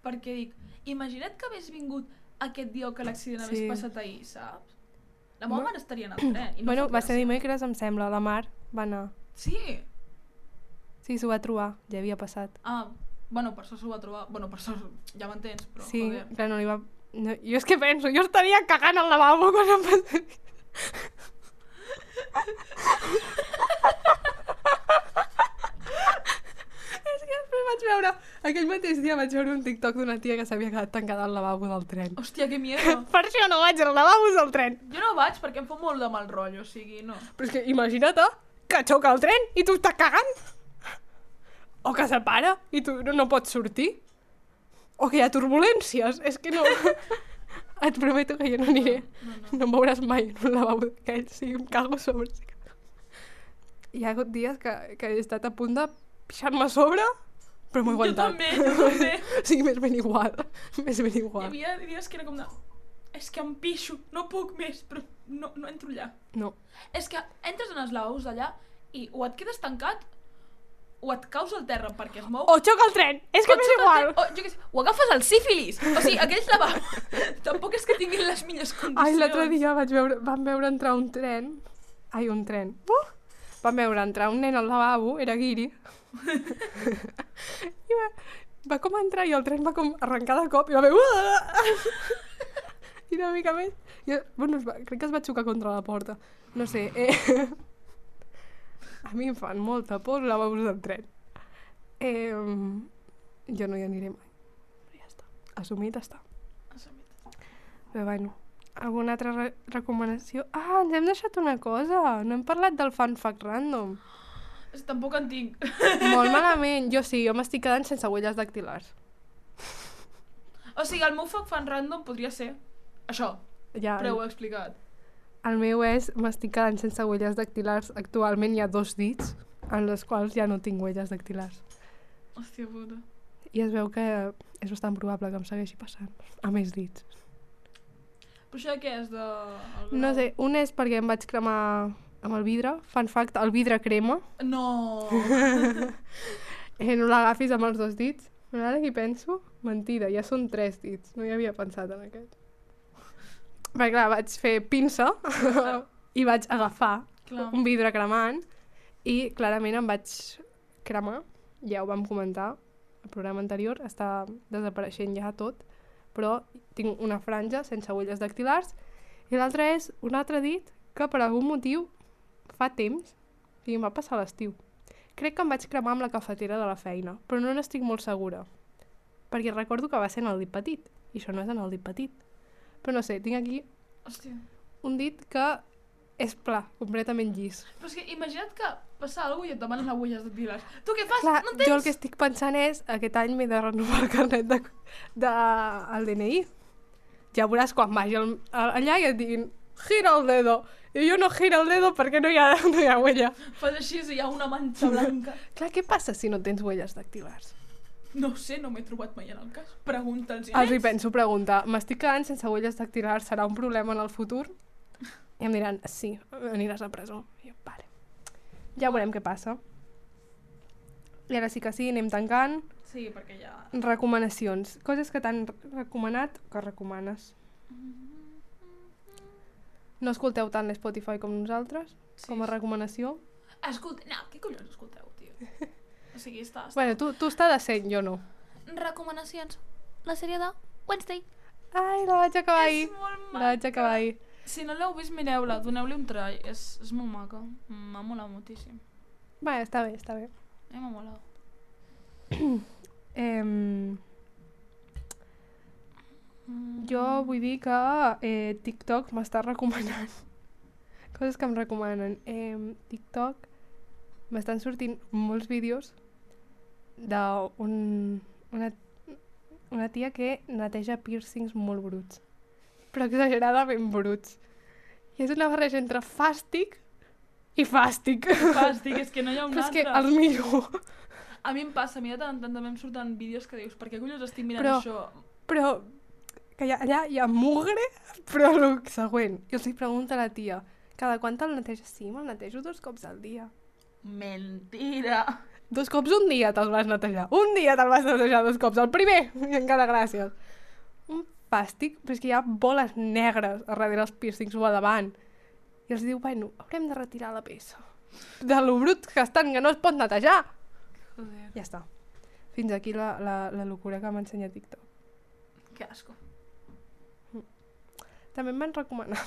perquè dic, imagina't que hagués vingut aquest dia o que l'accident hagués Sí. passat ahir, saps? La meva Bueno- mare estaria en el tren. I no bueno, va ser dimecres, em sembla, la Mar va anar. Sí? Sí, s'ho va trobar, ja havia passat. Ah, bueno, per això s'ho va trobar. Bueno, per això ja m'entens, però sí, joder. clar, no li va... No, jo és que penso, jo estaria cagant al lavabo quan em. És que després vaig veure... Aquell mateix dia vaig veure un TikTok d'una tia que s'havia quedat tancada al lavabo del tren. Hòstia, que miedo. Per això no vaig als lavabos del tren. Jo no vaig perquè em fa molt de mal rotllo, o sigui, no. Però és que imagina't eh, que xoca el tren i tu estàs cagant. O que se para i tu no, no pots sortir. O que hi ha turbulències. És que no... Et prometo que jo no aniré. No, no. No em veuràs mai en un lavabo d'aquells. Sí, em cago sobre. Hi ha hagut dies que, que he estat a punt de pixar-me a sobre, però m'ho he Jo aguantat. també, jo també. sí, més ben igual. Més ben Hi igual. havia dies que era com de... És que em pixo, no puc més, però no, no entro allà. No. És que entres en els lavabos d'allà i o et quedes tancat o et caus al terra perquè es mou O xoca el tren! És que m'és igual! tren, O, jo què sé, o agafes el sífilis. O sigui, aquells lavabos tampoc és que tinguin les millors condicions. Ai, l'altre dia vaig veure, vam veure entrar un tren. Ai, un tren. Uh! Vam veure entrar un nen al lavabo, era guiri. I va, va com entrar i el tren va com arrencar de cop i va fer... Uh! I una mica més... I, bueno, va, crec que es va xocar contra la porta. No sé. Eh... A mi em fan molta por els lavabos del tren. Eh... Jo no hi aniré mai. Ja està. Assumit està. Però bueno, alguna altra re recomanació? Ah, ens hem deixat una cosa. No hem parlat del fun fact random. Tampoc en tinc. Molt malament. Jo sí, jo m'estic quedant sense huelles dactilars. O sigui, el meu fuck fan random podria ser això, Ja, però ho he explicat. el meu és, m'estic quedant sense huelles dactilars. Actualment hi ha dos dits en les quals ja no tinc huelles dactilars. Hòstia puta. i es veu que és bastant probable que em segueixi passant a més dits. Però això què és de... No sé, un és perquè em vaig cremar amb el vidre. Fun fact, el vidre crema. No! Eh, no l'agafis amb els dos dits. Però ara que hi penso, mentida, ja són tres dits. No hi havia pensat en aquest. Perquè clar, vaig fer pinça i vaig agafar Clar. un vidre cremant i clarament em vaig cremar. Ja ho vam comentar al programa anterior, està desapareixent ja tot, però tinc una franja sense agulles dactilars i l'altre és un altre dit que per algun motiu fa temps, sigui, em va passar l'estiu. Crec que em vaig cremar amb la cafetera de la feina, però no n'estic molt segura. Perquè recordo que va ser en el dit petit, i això no és en el dit petit. Però no sé, tinc aquí Hòstia. un dit que és pla, completament llis. Però és que imagina't que passa alguna cosa i et demanen agulles de piles. Tu què fas? Clar, no en tens? jo el que estic pensant és, aquest any m'he de renovar el carnet de, de, el DNI. Ja veuràs quan vagi a- allà i et diguin gira el dedo. I jo no gira el dedo perquè no hi ha, no hi ha huella. Fas així i hi ha una manxa blanca. Clar, què passa si no tens huelles dactilars? No sé, no m'he trobat mai en el cas. Pregunta'ls. Els hi penso preguntar, m'estic quedant sense huelles dactilars, serà un problema en el futur? I em diran, sí, aniràs a presó. I jo, vale. Ja veurem què passa. I ara sí que sí, anem tancant. Sí, perquè ja... Recomanacions. Coses que t'han recomanat que recomanes. No escolteu tant l'Spotify com nosaltres, Sí. com a recomanació. Escolta... No, què collons escolteu, tio? O sigui, està... està... Bueno, tu, tu està decent, jo no. Recomanacions. La sèrie de Wednesday. Ai, la vaig acabar ahir. La vaig acabar ahir. Si no l'heu vist, mireu-la, doneu-li un try. És, és molt maca. M'ha molat moltíssim. Bé, està bé, està bé. A mi m'ha molat. Eh, Mm. jo vull dir que eh, TikTok m'està recomanant coses que em recomanen. Eh, TikTok m'estan sortint molts vídeos d'un una, una tia que neteja piercings molt bruts. Però exageradament bruts. I és una barreja entre fàstic i fàstic. Fàstic, és que no hi ha un Però és que altre. el millor. A mi em passa, a mi de tant en tant també em surten vídeos que dius, per què collons estic mirant Però- això? Però que hi ha, allà hi ha mugre, però el següent. I els hi pregunta la tia, cada quant te'l neteges? Sí, me'l netejo dos cops al dia. Mentira! Dos cops un dia te'l vas netejar. Un dia te'l vas netejar dos cops. El primer, i encara gràcies. Fàstic, però és que hi ha boles negres a darrere els piercings o a davant. I els diu, bueno, haurem de retirar la peça. De lo brut que estan, que no es pot netejar. Joder, Ja està. Fins aquí la, la, la locura que m'ensenya TikTok. que asco. També em van recomanar.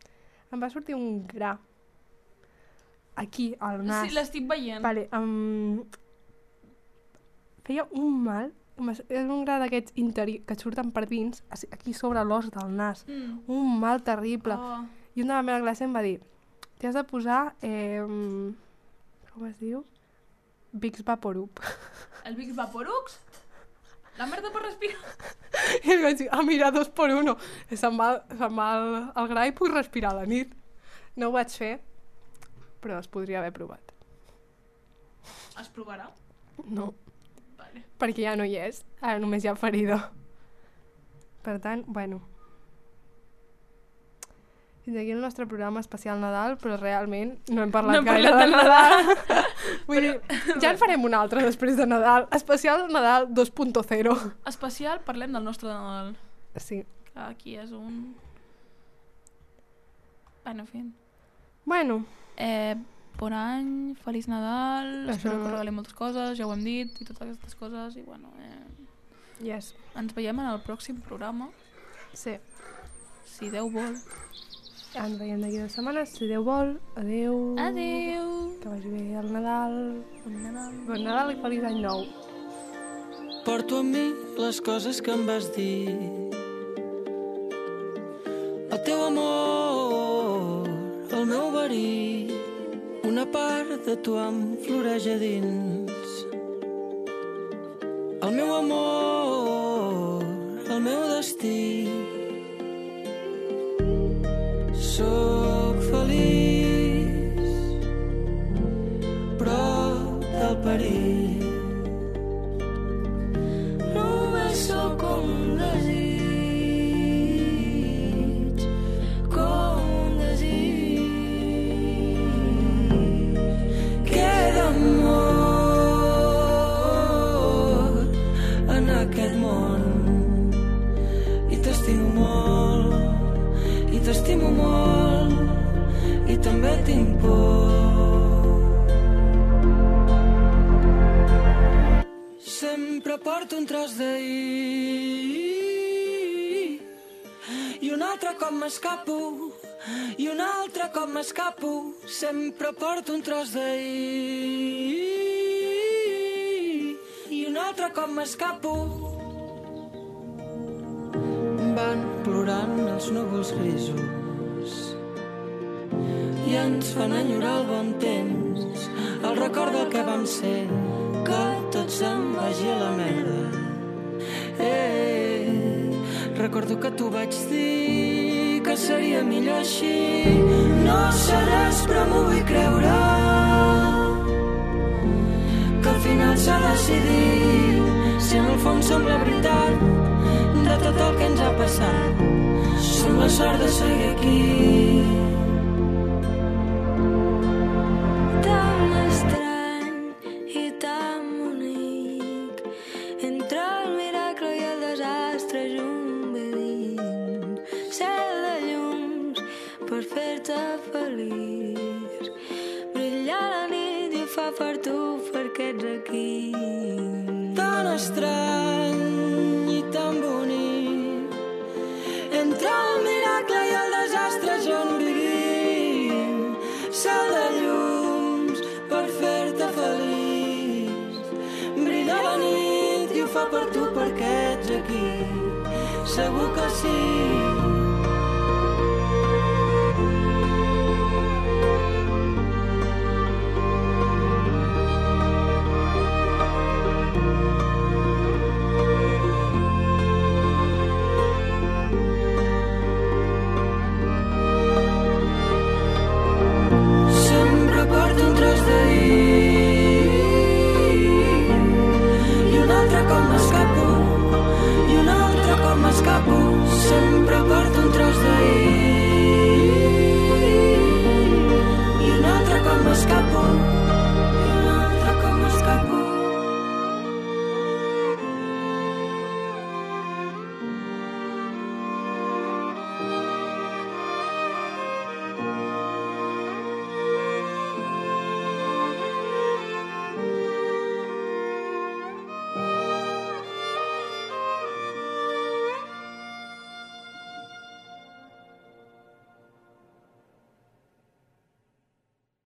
Em va sortir un gra. Aquí, al nas. Sí, l'estic veient. Vale, um, feia un mal. M'es- És un gra d'aquests interi que surten per dins, aquí sobre l'os del nas. Mm. Un mal terrible. Oh. I una de la meva classe em va dir t'hi has de posar... Eh, com es diu? Vicks Vaporub. El Vicks Vaporux? La merda per respirar? I li vaig dir, ah, mira, dos per uno. Se'm va, se'm va el, el gra i puc respirar a la nit. No ho vaig fer, però es podria haver provat. Es provarà? No. Perquè ja no hi és. Ara només hi ha ferida. Per tant, bueno. Fins aquí el nostre programa especial Nadal, però realment no hem parlat No hem gaire parlat de de Nadal. Vull dir, ja en farem un altre després de Nadal. Especial Nadal 2.0. Especial, parlem del nostre Nadal. Sí. Aquí és un... Bueno, en fi. Bueno, Eh, bon any, feliç Nadal, Això- espero que regalem moltes coses, ja ho hem dit, i totes aquestes coses, i bueno, eh, yes. ens veiem en el pròxim programa, Sí. si Déu vol. Ens veiem d'aquí dues setmanes, si Déu vol. Adeu. Adeu! Que vagi bé el Nadal. Bon Nadal! Bon Nadal i feliç any nou. Porto amb mi les coses que em vas dir. El teu amor, el meu verí, una part de tu em floreix a dins. El meu amor, el meu destí. Soc feliç, prop del perill. tinc por. Sempre porto un tros d'ahir i un altre cop m'escapo i un altre cop m'escapo sempre porto un tros d'ahir i un altre cop m'escapo van plorant els núvols grisos i ens fan enyorar el bon temps, el record del que vam ser, que tot se'n vagi a la merda. Eh, recordo que tu vaig dir que seria millor així. No sé res, però m'ho vull creure. Que al final s'ha decidit si en el fons som la veritat de tot el que ens ha passat. Som la sort de seguir aquí. Per tu perquè ets aquí. Tan estrany i tan bonic. Entre el miracle i el desastre jo en vivim. Cel de llums per fer-te feliç. Brilla la nit i ho fa per tu perquè ets aquí. Segur que sí